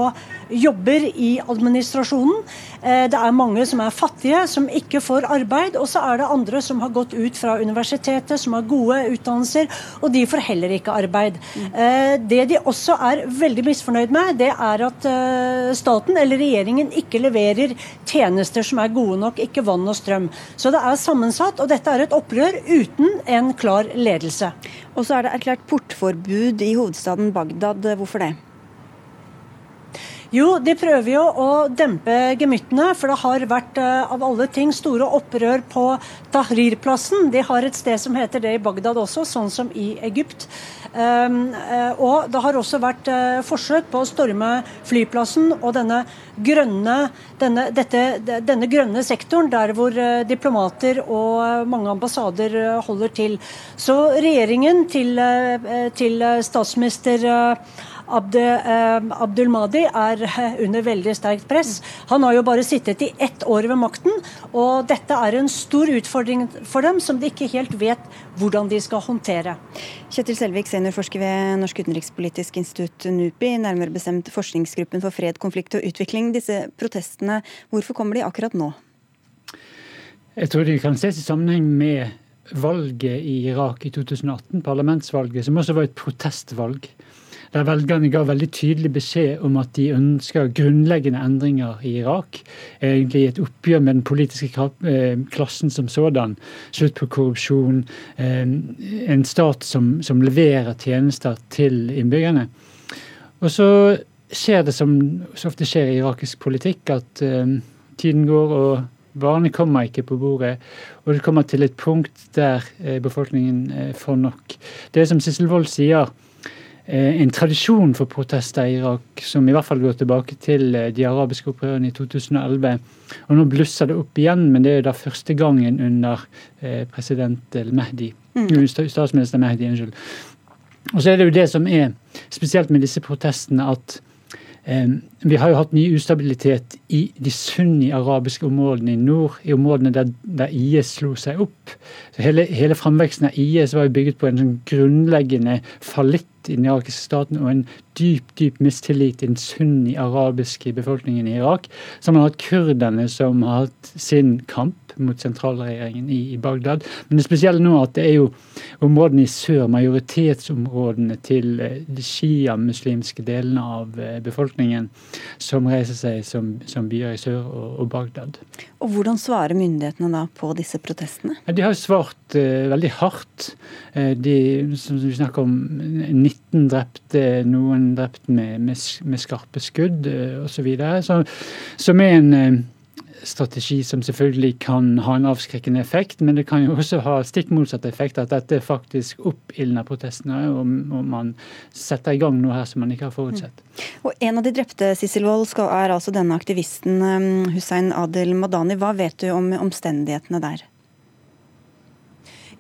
jobber i administrasjonen. Uh, det er mange som er fattige, som ikke får arbeid. Og så er det andre som har gått ut fra universitetet, som har gode utdannelser, og de får heller ikke arbeid. Det de også er veldig misfornøyd med, det er at staten eller regjeringen ikke leverer tjenester som er gode nok, ikke vann og strøm. Så det er sammensatt, og dette er et opprør uten en klar ledelse. Og så er det erklært portforbud i hovedstaden Bagdad. Hvorfor det? Jo, de prøver jo å dempe gemyttene, for det har vært uh, av alle ting store opprør på Tahrir-plassen. De har et sted som heter det i Bagdad også, sånn som i Egypt. Um, uh, og det har også vært uh, forsøk på å storme flyplassen og denne grønne, denne, dette, denne grønne sektoren, der hvor diplomater og mange ambassader holder til. Så regjeringen til, til statsminister eh, Abdul Mahdi er eh, under veldig sterkt press. Han har jo bare sittet i ett år ved makten, og dette er en stor utfordring for dem som de ikke helt vet hvordan de skal håndtere. Kjetil Selvik, seniorforsker ved Norsk utenrikspolitisk institutt, NUPI, nærmere bestemt Forskningsgruppen for fred, konflikt og utvikling. Disse protestene, hvorfor kommer de akkurat nå? Jeg tror de kan ses i sammenheng med valget i Irak i 2018, parlamentsvalget, som også var et protestvalg der velgerne ga veldig tydelig beskjed om at de ønsker grunnleggende endringer i Irak. Egentlig et oppgjør med den politiske eh, klassen som sådan. Slutt på korrupsjon. Eh, en stat som, som leverer tjenester til innbyggerne. Og så skjer det som så ofte skjer i irakisk politikk, at uh, tiden går og varene kommer ikke på bordet. Og det kommer til et punkt der befolkningen får nok. Det som Sissel Wold sier, Eh, en tradisjon for protester i Irak som i hvert fall går tilbake til eh, de arabiske opprørene i 2011. Og Nå blusser det opp igjen, men det er da første gangen under eh, president Mehdi. Mm. Statsminister Mehdi, unnskyld. Og så er det jo det som er spesielt med disse protestene, at vi har jo hatt ny ustabilitet i de sunni-arabiske områdene i nord, i områdene der, der IS slo seg opp. Så hele, hele framveksten av IS var jo bygget på en sånn grunnleggende fallitt i den irakiske staten og en dyp dyp mistillit til den sunni-arabiske befolkningen i Irak. Så har man hatt kurderne som har hatt sin kamp mot sentralregjeringen i, i Bagdad. Men det spesielle nå er at det er jo områdene i sør, majoritetsområdene til eh, de sjiamuslimske delene av eh, befolkningen, som reiser seg som, som byer i sør og, og, Bagdad. Og Hvordan svarer myndighetene da på disse protestene? De har jo svart uh, veldig hardt. Uh, de, som vi snakker om, 19 drepte, noen drept med, med, med skarpe skudd uh, osv. Som er en strategi som selvfølgelig kan ha en avskrekkende effekt, men det kan jo også ha stikk motsatt effekt, at dette faktisk oppildner protestene, og, og man setter i gang noe her som man ikke har forutsett. Mm. Og En av de drepte Sissel Wold, er altså denne aktivisten Hussein Adel Madani. Hva vet du om omstendighetene der?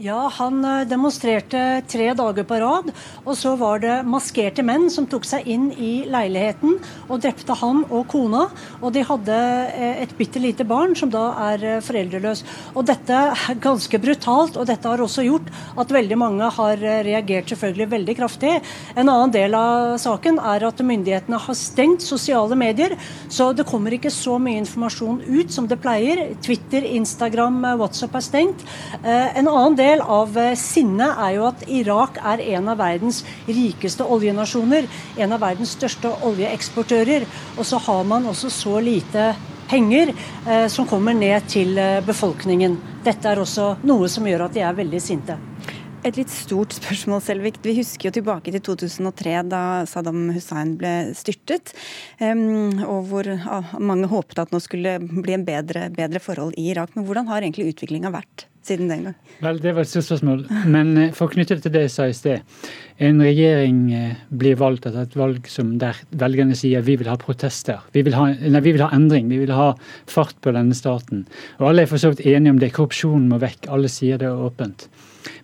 Ja, han eh, demonstrerte tre dager på rad. Og så var det maskerte menn som tok seg inn i leiligheten og drepte han og kona. Og de hadde eh, et bitte lite barn som da er eh, foreldreløs. Og dette er ganske brutalt, og dette har også gjort at veldig mange har reagert selvfølgelig veldig kraftig. En annen del av saken er at myndighetene har stengt sosiale medier, så det kommer ikke så mye informasjon ut som det pleier. Twitter, Instagram, WhatsApp er stengt. En annen del del av eh, sinnet er jo at Irak er en av verdens rikeste oljenasjoner. En av verdens største oljeeksportører. Og så har man også så lite penger eh, som kommer ned til eh, befolkningen. Dette er også noe som gjør at de er veldig sinte. Et litt stort spørsmål, Selvik. Vi husker jo tilbake til 2003, da Saddam Hussein ble styrtet. og hvor mange håpet at nå skulle bli en bedre, bedre forhold i Irak. Men hvordan har egentlig utviklinga vært? Siden den gang? Vel, Det var et stort spørsmål. Men eh, for å knytte det til det jeg sa i sted. En regjering eh, blir valgt etter et valg som der velgerne sier vi vil ha protester. Vi vil ha, nei, vi vil ha endring. Vi vil ha fart på denne staten. Og alle er for så vidt enige om det. Korrupsjonen må vekk. Alle sier det åpent.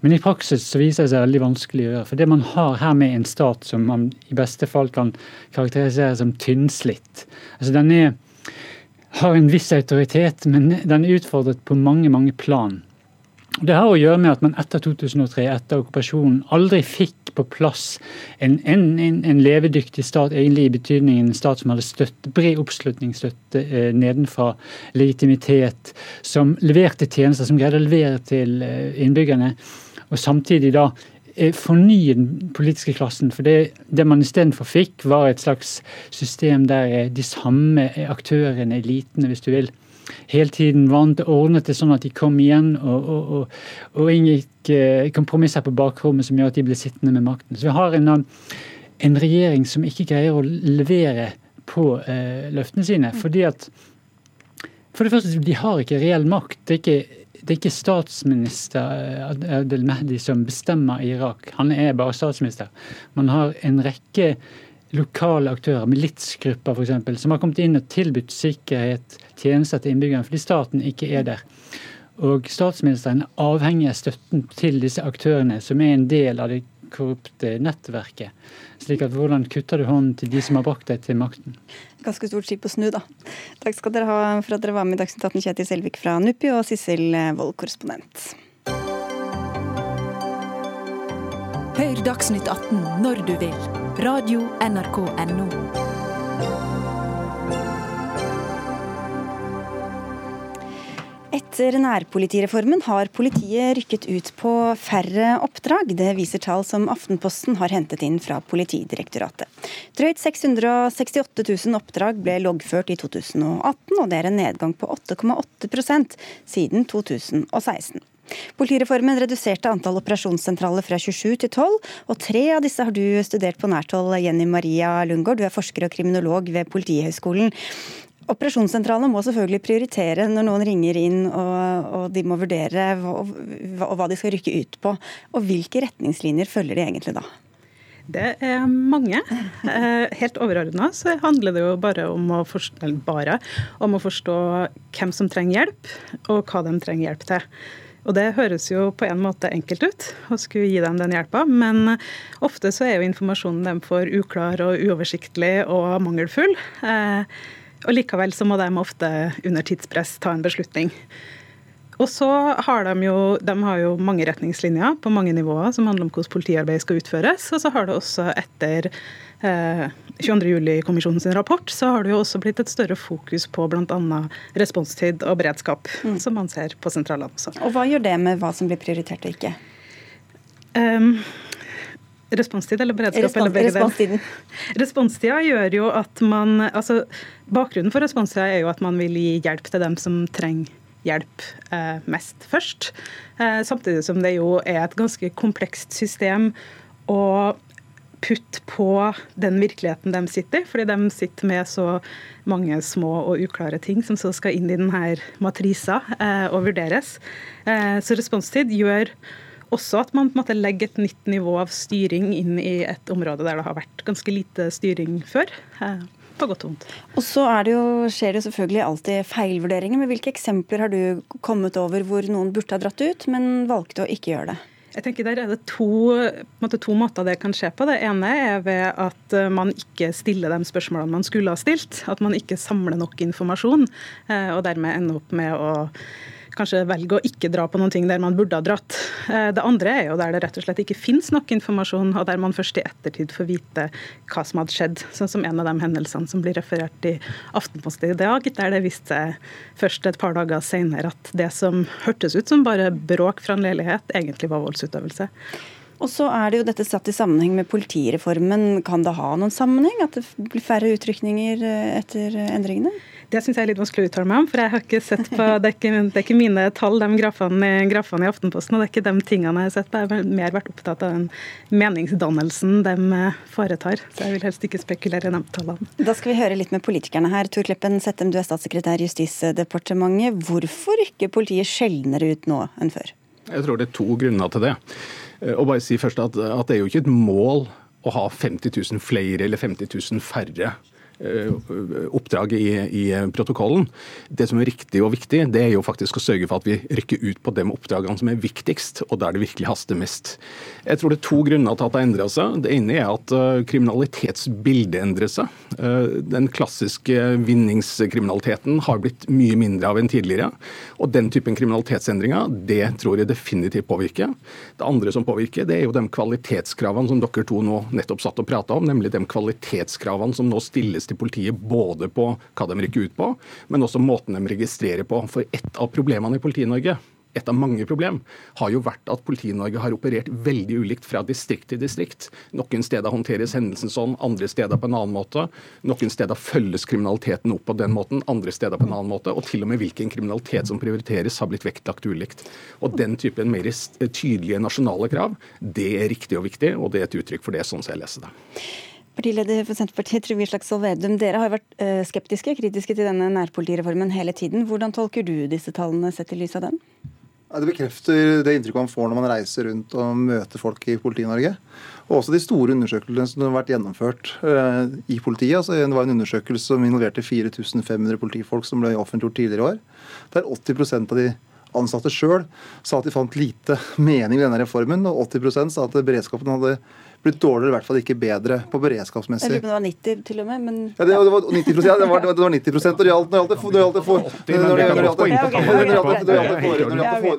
Men i praksis så viser det seg veldig vanskelig å gjøre. For det man har her med en stat som man i beste fall kan karakterisere som tynnslitt. Altså den er, har en viss autoritet, men den er utfordret på mange, mange plan. Det har å gjøre med at man etter 2003, etter okkupasjonen, aldri fikk på plass en, en, en, levedyktig stat, egentlig i betydningen en stat som hadde støtte, bred oppslutningsstøtte eh, nedenfra, legitimitet, som leverte tjenester, som greide å levere til eh, innbyggerne, og samtidig da eh, fornye den politiske klassen. For det, det man istedenfor fikk, var et slags system der eh, de samme aktørene, elitene, hvis du vil, hele tiden vant, ordnet det sånn at de kom igjen og, og, og, og inngikk eh, kompromisser på bakrommet som gjør at de ble sittende med makten. Så vi har en, en regjering som ikke greier å levere på eh, løftene sine. fordi at For det første, de har ikke reell makt. Det er ikke, det er ikke statsminister eh, Adel Mehdi som bestemmer i Irak. Han er bare statsminister. Man har en rekke lokale aktører, militsgrupper f.eks., som har kommet inn og tilbudt sikkerhet, tjenester til innbyggerne, fordi staten ikke er der. Og statsministeren er avhengig av støtten til disse aktørene, som er en del av det korrupte nettverket. Slik at hvordan kutter du hånden til de som har brakt deg til makten? Ganske stort skip å snu, da. Takk skal dere ha for at dere var med i Dagsnytt 18, Kjetil Selvik fra NUPI og Sissel Wold, korrespondent. Hør Dagsnytt 18 når du vil. Radio NRK Radio.nrk.no. Etter nærpolitireformen har politiet rykket ut på færre oppdrag. Det viser tall som Aftenposten har hentet inn fra Politidirektoratet. Drøyt 668 000 oppdrag ble loggført i 2018, og det er en nedgang på 8,8% siden 2016. Politireformen reduserte antall operasjonssentraler fra 27 til 12, og tre av disse har du studert på nært hold. Jenny Maria Lundgaard, du er forsker og kriminolog ved Politihøgskolen. Operasjonssentralene må selvfølgelig prioritere når noen ringer inn og, og de må vurdere hva, hva de skal rykke ut på. Og Hvilke retningslinjer følger de egentlig da? Det er mange. Eh, helt overordna så handler det jo bare om, forstå, bare om å forstå hvem som trenger hjelp, og hva de trenger hjelp til. Og det høres jo på en måte enkelt ut å skulle gi dem den hjelpa, men ofte så er jo informasjonen dem for uklar og uoversiktlig og mangelfull. Eh, og likevel så må de ofte under tidspress ta en beslutning. Og så har de jo, de har jo mange retningslinjer på mange nivåer som handler om hvordan politiarbeid skal utføres. Og så har det også etter 22.07-kommisjonens rapport, så har det jo også blitt et større fokus på bl.a. responstid og beredskap, mm. som man ser på sentralene også. Og Hva gjør det med hva som blir prioritert og ikke? Um, Responstid eller beredskap? Respons, eller begge responstiden. Responstida gjør jo at man altså Bakgrunnen for responstida er jo at man vil gi hjelp til dem som trenger hjelp eh, mest først. Eh, samtidig som det jo er et ganske komplekst system. Og putte på den virkeligheten de sitter i. Fordi de sitter med så mange små og uklare ting som så skal inn i denne matrisa eh, og vurderes. Eh, så responstid gjør også at man på en måte legger et nytt nivå av styring inn i et område der det har vært ganske lite styring før. Eh, på godt og vondt. Og så det jo, skjer det selvfølgelig alltid feilvurderinger. Men hvilke eksempler har du kommet over hvor noen burde ha dratt ut, men valgte å ikke gjøre det? Jeg tenker Der er det to, måte, to, måter det kan skje på. Det ene er ved at eh, man ikke stiller de spørsmålene man skulle ha stilt. At man ikke samler nok informasjon, eh, og dermed ender opp med å kanskje velge å ikke dra på noen ting der man burde ha dratt. Eh, det andre er jo der det rett og slett ikke finnes nok informasjon, og der man først i ettertid får vite hva som hadde skjedd. Sånn som en av de hendelsene som blir referert i Aftenposten i dag, der det viste seg først et par dager senere at det som hørtes ut som bare bråk fra en leilighet, egentlig var voldsutøvelse. Og så er det jo dette satt i sammenheng med politireformen. Kan det ha noen sammenheng at det blir færre utrykninger eh, etter endringene? Det syns jeg er litt vanskelig å uttale meg om, for jeg har ikke sett på Det er ikke, det er ikke mine tall, de grafene, grafene, i Aftenposten, og det er ikke de tingene jeg har sett på. Jeg har mer vært opptatt av den meningsdannelsen de eh, foretar. Så jeg vil helst ikke spekulere i de tallene. Da skal vi høre litt med politikerne her. Tor Kleppen Settem, du er statssekretær i Justisdepartementet. Hvorfor ikke politiet sjeldnere ut nå enn før? Jeg tror det er to grunner til det. Eh, og bare si først at, at det er jo ikke et mål å ha 50 000 flere eller 50 000 færre oppdrag i, i, protokollen. Det som er riktig og viktig, det er jo faktisk å sørge for at vi rykker ut på de oppdragene som er viktigst, og der det virkelig haster mest. Jeg tror det er to grunner til at det har endra seg. Det ene er at uh, kriminalitetsbildet endrer seg. Uh, den klassiske vinningskriminaliteten har blitt mye mindre av enn tidligere. Og den typen kriminalitetsendringer, det tror jeg definitivt påvirker. Det andre som påvirker, det er jo de kvalitetskravene som dere to nå nettopp satt og prata om, nemlig de kvalitetskravene som nå stilles til politiet både på hva de rykker ut på, men også måten de registrerer på. For et av problemene i Politi-Norge et av mange problem har jo vært at Politi-Norge har operert veldig ulikt fra distrikt til distrikt. Noen steder håndteres hendelsen sånn, andre steder på en annen måte. Noen steder følges kriminaliteten opp på den måten, andre steder på en annen måte. Og til og med hvilken kriminalitet som prioriteres, har blitt vektlagt ulikt. Og den typen mer tydelige nasjonale krav, det er riktig og viktig, og det er et uttrykk for det, sånn som jeg leser det. Partileder for Senterpartiet, Trygve Slagsvold Vedum. Dere har vært eh, skeptiske, kritiske til denne nærpolitireformen hele tiden. Hvordan tolker du disse tallene sett i lys av den? Det bekrefter det inntrykket man får når man reiser rundt og møter folk i Politi-Norge. Og også de store undersøkelsene som har vært gjennomført uh, i politiet. Altså, det var en undersøkelse som involverte 4500 politifolk som ble offentliggjort tidligere i år. Der 80% av de ansatte sjøl sa at de fant lite mening i denne reformen, og 80% sa at beredskapen hadde blitt dårligere, i hvert fall ikke bedre på beredskapsmessig. Jeg lurer på om det var 90 til og med, men Ja, det, det var 90 ja, det var, det var 90 og det gjaldt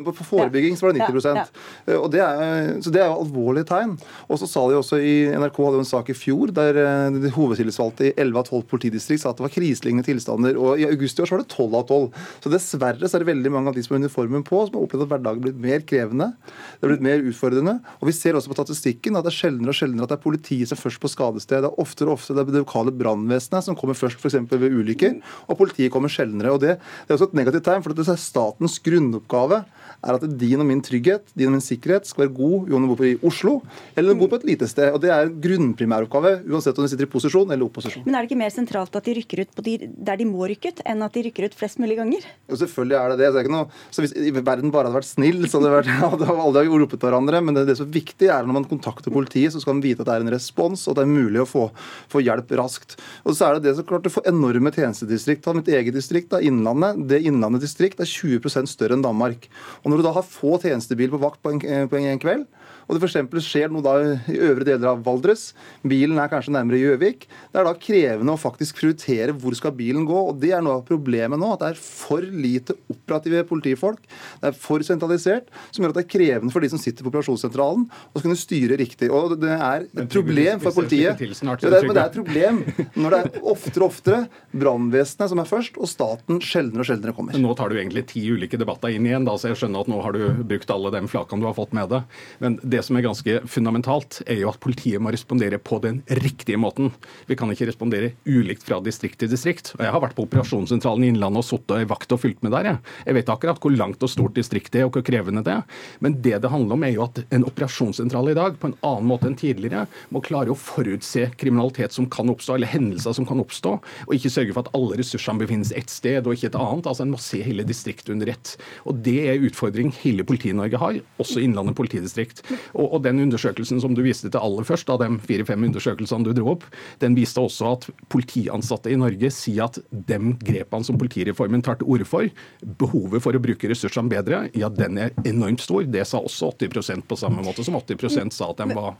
Når forebygging, så var det 90 eh, og det er, Så det er jo alvorlige tegn. Og så sa de også i NRK hadde jo en sak i fjor der eh, de hovedtillitsvalgte i 11 av 12 politidistrikt sa at det var kriselignende tilstander. Og i august i år så var det 12 av 12. Så dessverre så er det veldig mange av de som har uniformen på, som har opplevd at hverdagen er blitt mer krevende. Det har blitt mer utfordrende. Og vi ser også på statistikken at det er sjeldnere og sjeldnere at det er politiet som er først på skadested. Det er oftere og oftere det, det lokale brannvesenet som kommer først f.eks. ved ulykker, og politiet kommer sjeldnere. og Det, det er også et negativt tegn, for det er statens grunnoppgave er at din og min trygghet, din og min sikkerhet skal være god om du bor i Oslo eller du bor på et lite sted. Og Det er en grunnprimæroppgave uansett om du sitter i posisjon eller opposisjon. Men er det ikke mer sentralt at de rykker ut de, der de må rykke ut, enn at de rykker ut flest mulig ganger? Jo, selvfølgelig er det det. Så, det noe, så Hvis verden bare hadde vært snill, så hadde, vært, hadde alle ropt hverandre. Men det, det som er viktig, er når man kontakter politiet, så skal man vite at det er en respons, og at det er mulig å få, få hjelp raskt. Og så er det det som klart du får enorme tjenestedistrikt. Ta mitt eget distrikt, da, Innlandet. Det Innlandet distrikt er 20% større enn Danmark. Og når du da har få tjenestebiler på vakt på en, på en kveld, og det f.eks. skjer noe da i øvre deler av Valdres, bilen er kanskje nærmere Gjøvik, det er da krevende å faktisk prioritere hvor skal bilen gå. og Det er noe av problemet nå, at det er for lite operative politifolk. Det er for sentralisert, som gjør at det er krevende for de som sitter på operasjonssentralen å kunne styre riktig. Og Det er et problem for politiet. men det er et problem når det er oftere og oftere brannvesenet som er først, og staten sjeldnere og sjeldnere kommer. Nå tar du egentlig ti ulike debatter inn igjen, da, så jeg skjønner at nå har du brukt alle de flakene du har fått med deg. Men det det som er ganske fundamentalt, er jo at politiet må respondere på den riktige måten. Vi kan ikke respondere ulikt fra distrikt til distrikt. Og Jeg har vært på operasjonssentralen i Innlandet og sittet i vakt og fulgt med der. Jeg. vet akkurat hvor langt og stort distrikt det er, og hvor krevende det er. Men det det handler om, er jo at en operasjonssentral i dag, på en annen måte enn tidligere, må klare å forutse kriminalitet som kan oppstå, eller hendelser som kan oppstå, og ikke sørge for at alle ressursene befinnes ett sted og ikke et annet. Altså En må se hele distriktet under ett. Og Det er utfordring hele Politi-Norge har, også Innlandet politidistrikt. Og, og, den undersøkelsen som du viste til aller først, av de fire-fem undersøkelsene du dro opp, den viste også at politiansatte i Norge sier at de grepene som politireformen tar til orde for, behovet for å bruke ressursene bedre, ja, den er enormt stor. Det sa også 80% på samme måte som 80% sa at de var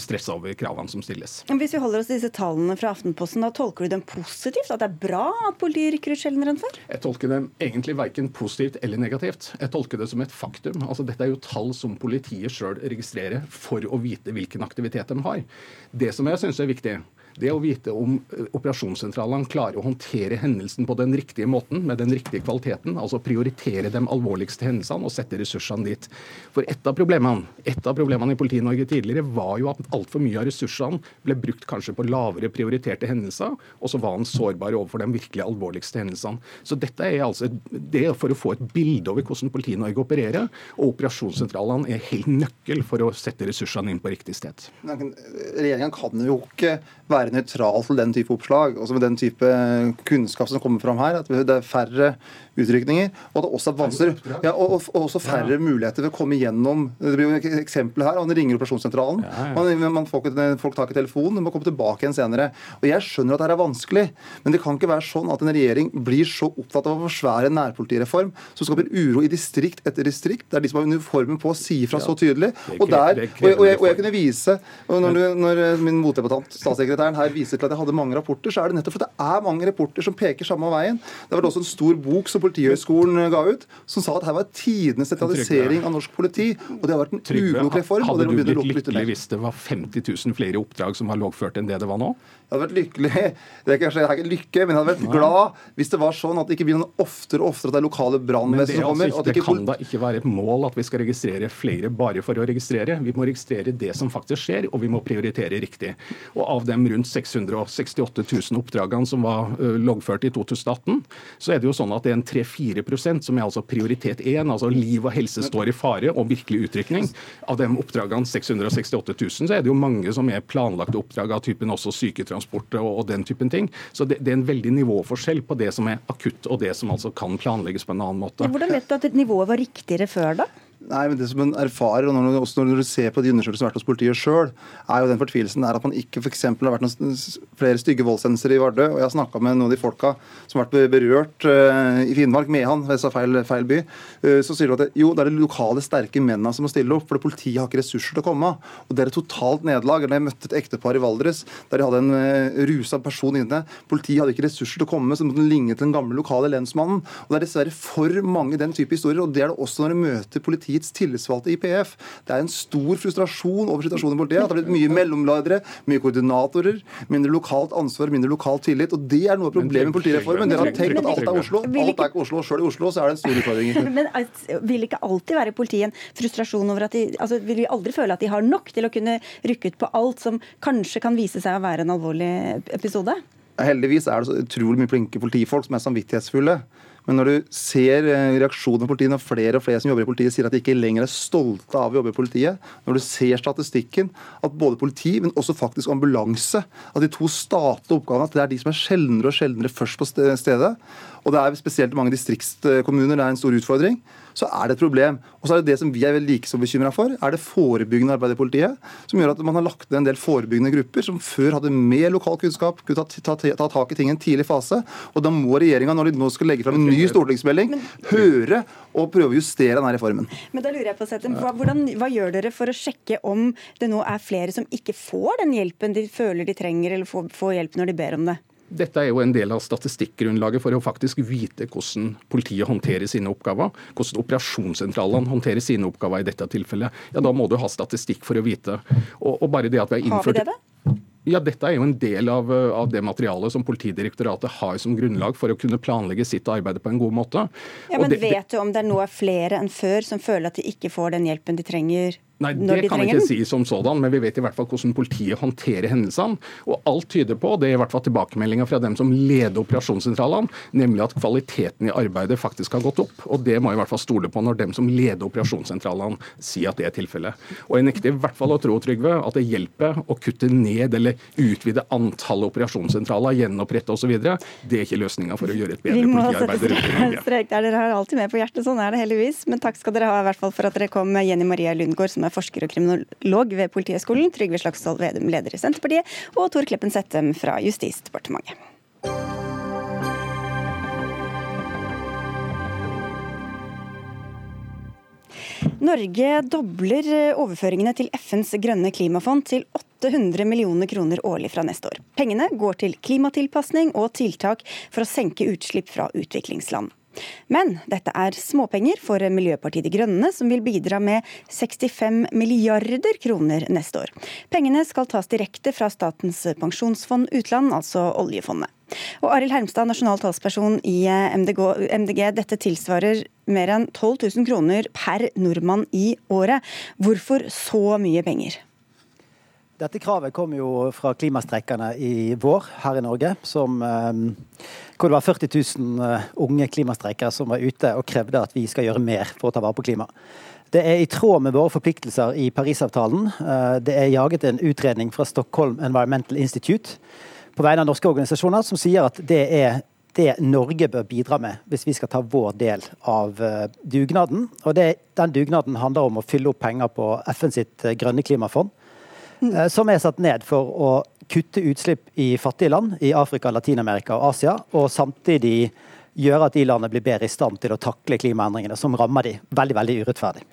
stressa over kravene som stilles. Hvis vi holder oss til disse tallene fra Aftenposten, da tolker du dem positivt? At det er bra at politiet rykker ut sjeldnere enn før? Jeg tolker dem egentlig verken positivt eller negativt. Jeg tolker det som et faktum. Altså, dette er jo tall som politiet sjøl registrerer for å vite hvilken aktivitet de har. Det som jeg syns er viktig, det å vite om eh, operasjonssentralene klarer å håndtere hendelsen på den riktige måten, med den riktige kvaliteten, altså prioritere de alvorligste hendelsene og sette ressursene dit. For et av problemene, et av problemene i Politi-Norge tidligere var jo at altfor mye av ressursene ble brukt kanskje på lavere prioriterte hendelser, og så var han sårbar overfor de virkelig alvorligste hendelsene. Så dette er altså det er for å få et bilde over hvordan Politi-Norge opererer, og operasjonssentralene er helt nøkkel for å sette ressursene inn på riktig sted. Regjeringen kan jo ikke være nøytral til den type oppslag. Også med den type kunnskap som kommer fram her. At det er færre utrykninger. Og at det også er vanskeligere ja, og, og, også færre ja. muligheter til å komme gjennom Det blir jo et eksempel her. Man ringer operasjonssentralen. Ja, man, man, får folk tar ikke telefonen, må komme tilbake igjen senere. Og Jeg skjønner at dette er vanskelig, men det kan ikke være sånn at en regjering blir så opptatt av å forsvære en nærpolitireform som skaper uro i distrikt etter distrikt. Det er de som har uniformen på, sier fra så tydelig. Og, der, og, jeg, og jeg kunne vise når, du, når min motdebattant, statssekretæren, her viser til at jeg hadde mange rapporter, så er det nettopp for det er mange rapporter som peker samme veien. Det var også en stor bok som Politihøgskolen ga ut, som sa at her var tidenes sentralisering av norsk politi. Og det har vært en uklok reform. Hadde du blitt lykkelig hvis det var 50 000 flere oppdrag som var lovført enn det det var nå? Jeg hadde vært lykkelig det er kanskje, jeg ikke lykke, men jeg hadde vært glad hvis det var sånn at det ikke blir noe oftere og oftere at det er lokale brannvesen som kommer. Altså, det kan da ikke være et mål at vi skal registrere flere bare for å registrere. Vi må registrere det som faktisk skjer, og vi må prioritere riktig. Og Av dem rundt 668 000 oppdragene som var loggført i 2018, så er det jo sånn at det er en 3-4% som er altså prioritet 1, altså liv og helse står i fare, og virkelig utrykning. Av de oppdragene 668 000, så er det jo mange som er planlagte oppdrag av typen også syketransport syketransport og, og, den typen ting. Så det, det, er en veldig nivåforskjell på det som er akutt, og det som altså kan planlegges på en annen måte. Hvordan vet du at nivået var riktigere før, da? Nei, men det som en erfarer, og når, også når du ser på de undersøkelsene som har vært hos politiet sjøl, er jo den fortvilelsen der at man ikke f.eks. har vært noen flere stygge voldshendelser i Vardø. Og jeg har snakka med noen av de folka som har vært berørt uh, i Finnmark, Mehamn, jeg sa feil, feil by. Uh, så sier du at det, jo, det er de lokale, sterke mennene som må stille opp, for politiet har ikke ressurser til å komme. Og det er et totalt nederlag. Jeg møtte et ektepar i Valdres der de hadde en uh, rusa person inne. Politiet hadde ikke ressurser til å komme, så måtte de ligne til den gamle lokale lensmannen. Og det er dessverre for mange den type historier, og det er det også når du møter politiet politiets tillitsvalgte i PF. Det er en stor frustrasjon over situasjonen i politiet. At det har blitt mye mellomledere, mye koordinatorer, mindre lokalt ansvar, mindre lokal tillit. og Det er noe av problemet med politireformen. Dere har tenkt at alt er Oslo. Alt er ikke Oslo. Sjøl i Oslo så er det en stor utfordring. Men vil ikke alltid være politiet en frustrasjon over at de altså, Vil vi aldri føle at de har nok til å kunne rykke ut på alt som kanskje kan vise seg å være en alvorlig episode? Heldigvis er det så utrolig mye flinke politifolk som er samvittighetsfulle. Men når du ser eh, reaksjonen på politiet, når flere og flere som jobber i politiet sier at de ikke lenger er stolte av å jobbe i politiet, når du ser statistikken at både politi, men også faktisk ambulanse, at de to statlige oppgavene at det er de som er sjeldnere og sjeldnere først på stedet, og det er spesielt mange distriktskommuner det er en stor utfordring, så er det et problem. Og så er det det som vi er vel like så bekymra for, er det forebyggende arbeidet i politiet. Som gjør at man har lagt ned en del forebyggende grupper som før hadde mer lokal kunnskap, kunne ta, ta, ta, ta tak i ting i en tidlig fase. Og da må regjeringa, når de nå skal legge fram en ny stortingsmelding, høre og prøve å justere denne reformen. Men da lurer jeg på, Sette, hva, hvordan, hva gjør dere for å sjekke om det nå er flere som ikke får den hjelpen de føler de trenger, eller får, får hjelp når de ber om det? Dette er jo en del av statistikkgrunnlaget for å faktisk vite hvordan politiet håndterer sine oppgaver. Hvordan operasjonssentralene håndterer sine oppgaver i dette tilfellet. Ja, Da må du ha statistikk for å vite. Og, og bare det at vi har innført... Har vi det? da? Ja, Dette er jo en del av, av, det materialet som Politidirektoratet har som grunnlag for å kunne planlegge sitt arbeid på en god måte. Ja, men det, Vet du om det er nå flere enn før som føler at de ikke får den hjelpen de trenger Nei, Det de kan jeg ikke si som sådan, men vi vet i hvert fall hvordan politiet håndterer hendelsene. Og alt tyder på, det er i hvert fall tilbakemeldinga fra dem som leder operasjonssentralene, nemlig at kvaliteten i arbeidet faktisk har gått opp. Og det må jeg i hvert fall stole på når dem som leder operasjonssentralene sier at det er tilfellet. Og jeg nekter i hvert fall å tro, Trygve, at det hjelper å kutte ned eller utvide antallet operasjonssentraler, gjenopprette osv. Det er ikke løsninga for å gjøre et bedre må politiarbeid rundt i Norge. Dere har alltid med på hjertet, sånn er det heldigvis. Men takk skal dere ha i hvert fall for at dere kom, Jenny Maria Lundgaard, som er forsker og kriminolog ved Politihøgskolen, Trygve Slagsvold Vedum, leder i Senterpartiet, og Tor Kleppen Settem fra Justisdepartementet. Norge dobler overføringene til FNs grønne klimafond til 800 millioner kroner årlig fra neste år. Pengene går til klimatilpasning og tiltak for å senke utslipp fra utviklingsland. Men dette er småpenger for Miljøpartiet De Grønne, som vil bidra med 65 milliarder kroner neste år. Pengene skal tas direkte fra Statens pensjonsfond utland, altså oljefondet. Og Arild Hermstad, nasjonal talsperson i MDG, MDG, dette tilsvarer mer enn 12 000 kroner per nordmann i året. Hvorfor så mye penger? Dette kravet kom jo fra klimastreikerne i vår her i Norge, som, eh, hvor det var 40 000 eh, unge klimastreikere som var ute og krevde at vi skal gjøre mer for å ta vare på klimaet. Det er i tråd med våre forpliktelser i Parisavtalen. Eh, Det er jaget en utredning fra Stockholm Environmental Institute på vegne av norske organisasjoner som sier at det er det Norge bør bidra med hvis vi skal ta vår del av dugnaden. Og det, Den dugnaden handler om å fylle opp penger på FN sitt grønne klimafond, som er satt ned for å kutte utslipp i fattige land i Afrika, Latin-Amerika og Asia, og samtidig gjøre at de landene blir bedre i stand til å takle klimaendringene, som rammer de veldig veldig urettferdig.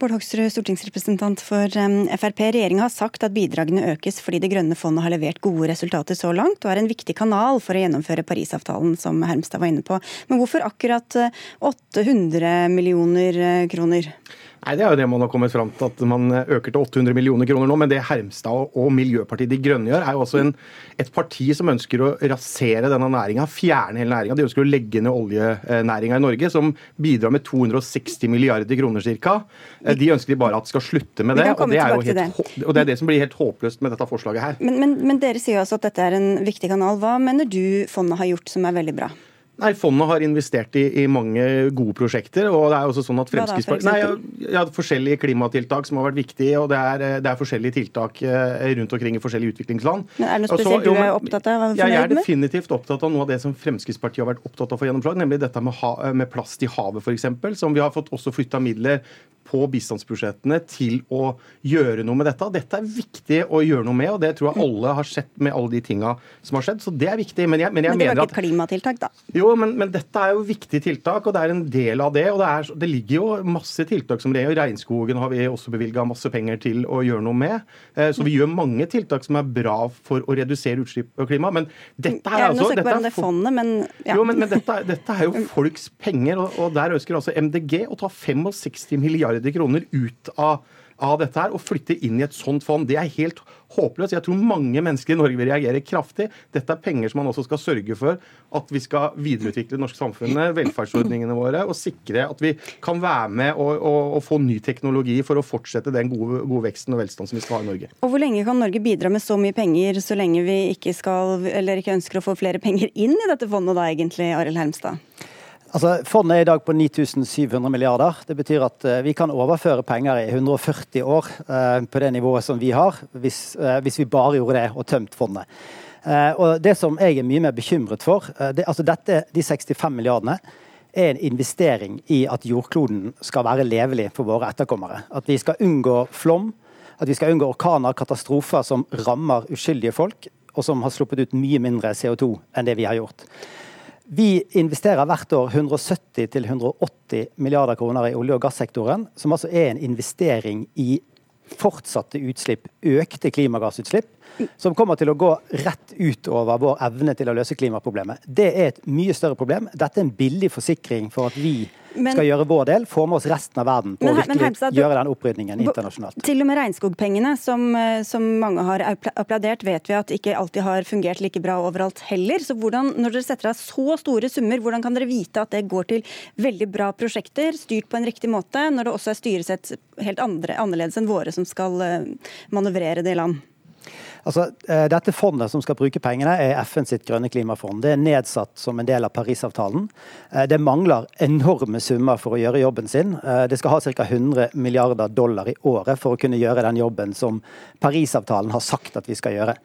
Bård Hoksrud, stortingsrepresentant for um, Frp. Regjeringa har sagt at bidragene økes fordi Det grønne fondet har levert gode resultater så langt, og er en viktig kanal for å gjennomføre Parisavtalen, som Hermstad var inne på. Men hvorfor akkurat uh, 800 millioner uh, kroner? Nei, Det er jo det man har kommet fram til, at man øker til 800 millioner kroner nå. Men det Hermstad og, Miljøpartiet De Grønne gjør, er jo også en, et parti som ønsker å rasere denne næringa, fjerne hele næringa. De ønsker å legge ned oljenæringa i Norge, som bidrar med 260 milliarder kroner ca. De ønsker de bare at skal slutte med det. Og det, helt, det. og det er det som blir helt håpløst med dette forslaget her. Men, men, men dere sier jo altså at dette er en viktig kanal. Hva mener du fondet har gjort som er veldig bra? Nei, Fondet har investert i, i mange gode prosjekter. og det er også sånn at Fremskrittspartiet... Nei, ja, ja, Forskjellige klimatiltak som har vært viktige. og Det er, det er forskjellige tiltak eh, rundt omkring i forskjellige utviklingsland. Men er det noe spesielt du er opptatt av? jeg er definitivt opptatt av noe av det som Fremskrittspartiet har vært opptatt av å få gjennomslag, nemlig dette med, ha, med plast i havet f.eks., som vi har fått også flytta midler på bistandsbudsjettene til å gjøre noe med dette. Dette er viktig å gjøre noe med, og det tror jeg alle har sett med alle de tinga som har skjedd. Så det er viktig. Men jeg, men jeg Men det mener var ikke et klimatiltak, da. jo, men, men dette er jo viktige tiltak, og det er en del av det. og Det, er, det ligger jo masse tiltak som det gjør. Regnskogen har vi også bevilga masse penger til å gjøre noe med. Eh, Så vi gjør mange tiltak som er bra for å redusere utslipp og klima. Men dette er altså dette er fondet, men ja. jo, men, men dette, dette er jo folks penger, og, og der ønsker altså MDG å ta 65 milliarder kroner ut av, av dette her og flytte inn i et sånt fond. Det er helt håpløst. Jeg tror mange mennesker i Norge vil reagere kraftig. Dette er penger som man også skal sørge for at vi skal videreutvikle det norske samfunnet, velferdsordningene våre, og sikre at vi kan være med og, og, og få ny teknologi for å fortsette den gode, gode veksten og velstand som vi skal ha i Norge. Og Hvor lenge kan Norge bidra med så mye penger så lenge vi ikke, skal, eller ikke ønsker å få flere penger inn i dette fondet da, egentlig, Arild Hermstad? Altså, Fondet er i dag på 9700 milliarder. Det betyr at uh, vi kan overføre penger i 140 år uh, på det nivået som vi har, hvis, uh, hvis vi bare gjorde det og tømt fondet. Og Det som jeg er mye mer bekymret for, det, altså dette, de 65 milliardene, er en investering i at jordkloden skal være levelig for våre etterkommere. At vi skal unngå flom, at vi skal unngå orkaner, katastrofer som rammer uskyldige folk, og som har sluppet ut mye mindre CO2 enn det vi har gjort. Vi investerer hvert år 170-180 milliarder kroner i olje- og gassektoren, som altså er en investering i fortsatte utslipp, økte klimagassutslipp, som kommer til å gå rett ut over vår evne til å løse klimaproblemet. Det er et mye større problem. Dette er en billig forsikring for at vi men, skal gjøre vår del, få med oss resten av verden på å virkelig Heimstad, gjøre den opprydningen internasjonalt. Til og med regnskogpengene, som, eh, som, mange har applaudert, vet vi at ikke alltid har fungert like bra overalt heller. Så hvordan, når dere setter av så store summer, hvordan kan dere vite at det går til veldig bra prosjekter, styrt på en riktig måte, når det også er styresett helt andre, annerledes enn våre som skal eh, manøvrere det i land? Altså, eh, dette fondet som skal bruke pengene, er FN sitt grønne klimafond. Det er nedsatt som en del av Parisavtalen. Eh, det mangler enorme summer for å gjøre jobben sin. Eh, det skal ha ca. 100 milliarder dollar i året for å kunne gjøre den jobben som Parisavtalen har sagt at vi skal gjøre.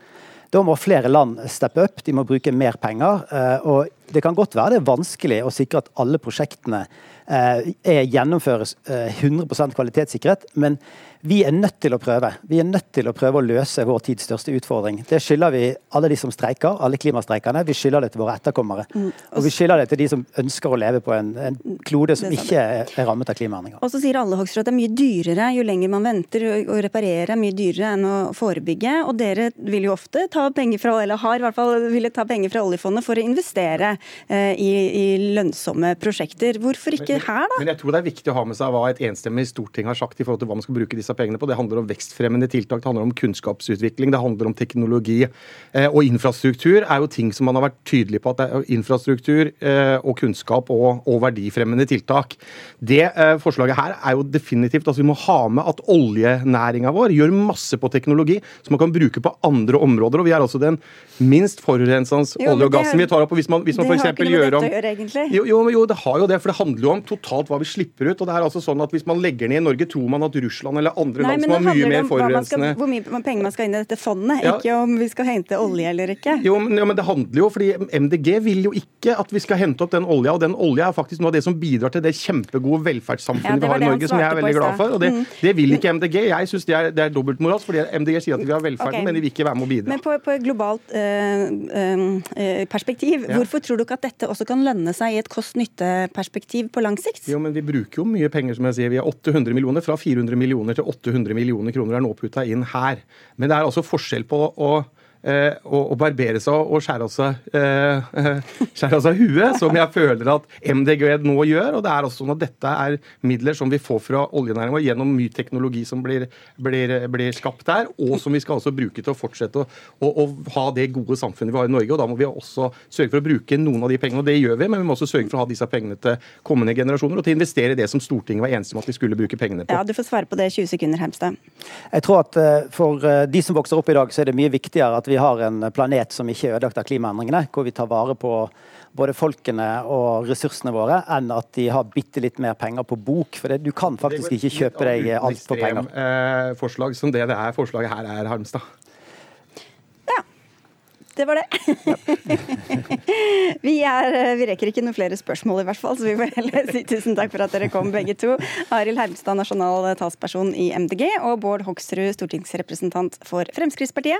Da må flere land steppe opp, de må bruke mer penger. og Det kan godt være det er vanskelig å sikre at alle prosjektene er gjennomføres 100% kvalitetssikkerhet, men vi er nødt til å prøve. Vi er nødt til å prøve å løse vår tids største utfordring. Det skylder vi alle de som streiker, alle klimastreikerne. Vi skylder det til våre etterkommere. Mm. Og vi skylder det til de som ønsker å leve på en, en klode som ikke er rammet av klimaendringer. Og så sier alle Hoksrud at det er mye dyrere jo lenger man venter å reparere, er mye dyrere enn å forebygge. Og dere vil jo ofte ta penger fra, eller har i hvert fall ville ta penger fra oljefondet for å investere eh, i, i, lønnsomme prosjekter. Hvorfor ikke her, da? Men jeg tror det er viktig å ha med seg hva et enstemmig storting har sagt i forhold til hva man skal bruke disse pengene på. Det handler om vekstfremmende tiltak, det handler om kunnskapsutvikling, det handler om teknologi. Eh, og infrastruktur er jo ting som man har vært tydelig på at det er infrastruktur eh, og kunnskap og, og verdifremmende tiltak. Det eh, forslaget her er jo definitivt altså Vi må ha med at oljenæringa vår gjør masse på teknologi som man kan bruke på andre områder. og Vi er altså den minst forurensende olje og gassen vi tar opp. og Hvis man, hvis man f.eks. gjør om gjøre. Jo, jo, jo, det har jo det. For det handler jo om totalt hva vi slipper ut. og det er altså sånn at Hvis man legger ned i Norge, tror man at Russland eller andre Nei, land som har mye mer forurensende Hvor mye penger man skal inn i dette fondet, ja. ikke om vi skal hente olje eller ikke. Jo men, jo, men, det handler jo fordi MDG vil jo ikke at vi skal hente opp den olja, og den olja er faktisk noe av det som bidrar til det kjempegode velferdssamfunnet ja, vi har i Norge, som jeg er veldig glad for. Og det, mm. det vil ikke MDG. Jeg syns det er, det er dobbeltmoralsk, fordi MDG sier at vi har velferden, okay. men de vil ikke være med å bidra. Men på, på globalt øh, øh, perspektiv, ja. hvorfor tror du ikke at dette også kan lønne seg i et kost-nytte-perspektiv på lang sikt? Jo, men vi bruker jo mye penger, som jeg sier. Vi har 800 millioner, fra 400 millioner til 800 millioner kroner er nå putta inn her. Men det er altså forskjell på å eh, å, barbere seg og skjære av seg, eh, skjære av seg huet, som jeg føler at MDG nå gjør. Og det er også sånn at dette er midler som vi får fra oljenæringen gjennom mye teknologi som blir, blir, blir, skapt der, og som vi skal også bruke til å fortsette å, å, å, ha det gode samfunnet vi har i Norge. og Da må vi også sørge for å bruke noen av de pengene, og det gjør vi, men vi må også sørge for å ha disse pengene til kommende generasjoner, og til å investere i det som Stortinget var enige om at vi skulle bruke pengene på. Ja, Du får svare på det i 20 sekunder, Hemstad. Jeg tror at eh, for eh, de som vokser opp i dag, så er det mye viktigere at vi har en planet som ikke er ødelagt av klimaendringene, hvor vi tar vare på både folkene og ressursene våre, enn at de har bitte litt mer penger på bok. For det, du kan faktisk ikke kjøpe deg alt på penger. Det er Eh, forslag som det det er forslaget her er, Harmstad. Det var det. vi, er, vi, rekker ikke noen flere spørsmål, i hvert fall, så vi får heller si tusen takk for at dere kom, begge to. Arild Hermstad, nasjonal talsperson i MDG, og Bård Hoksrud, stortingsrepresentant for Fremskrittspartiet.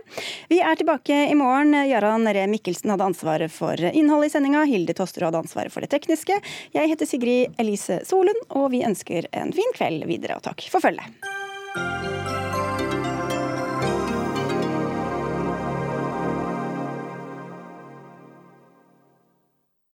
Vi er tilbake i morgen. Jarand Ree Mikkelsen hadde ansvaret for innholdet i sendinga. Hilde Tosterud hadde ansvaret for det tekniske. Jeg heter Sigrid Elise Solund, og vi ønsker en fin kveld videre, og takk for følget.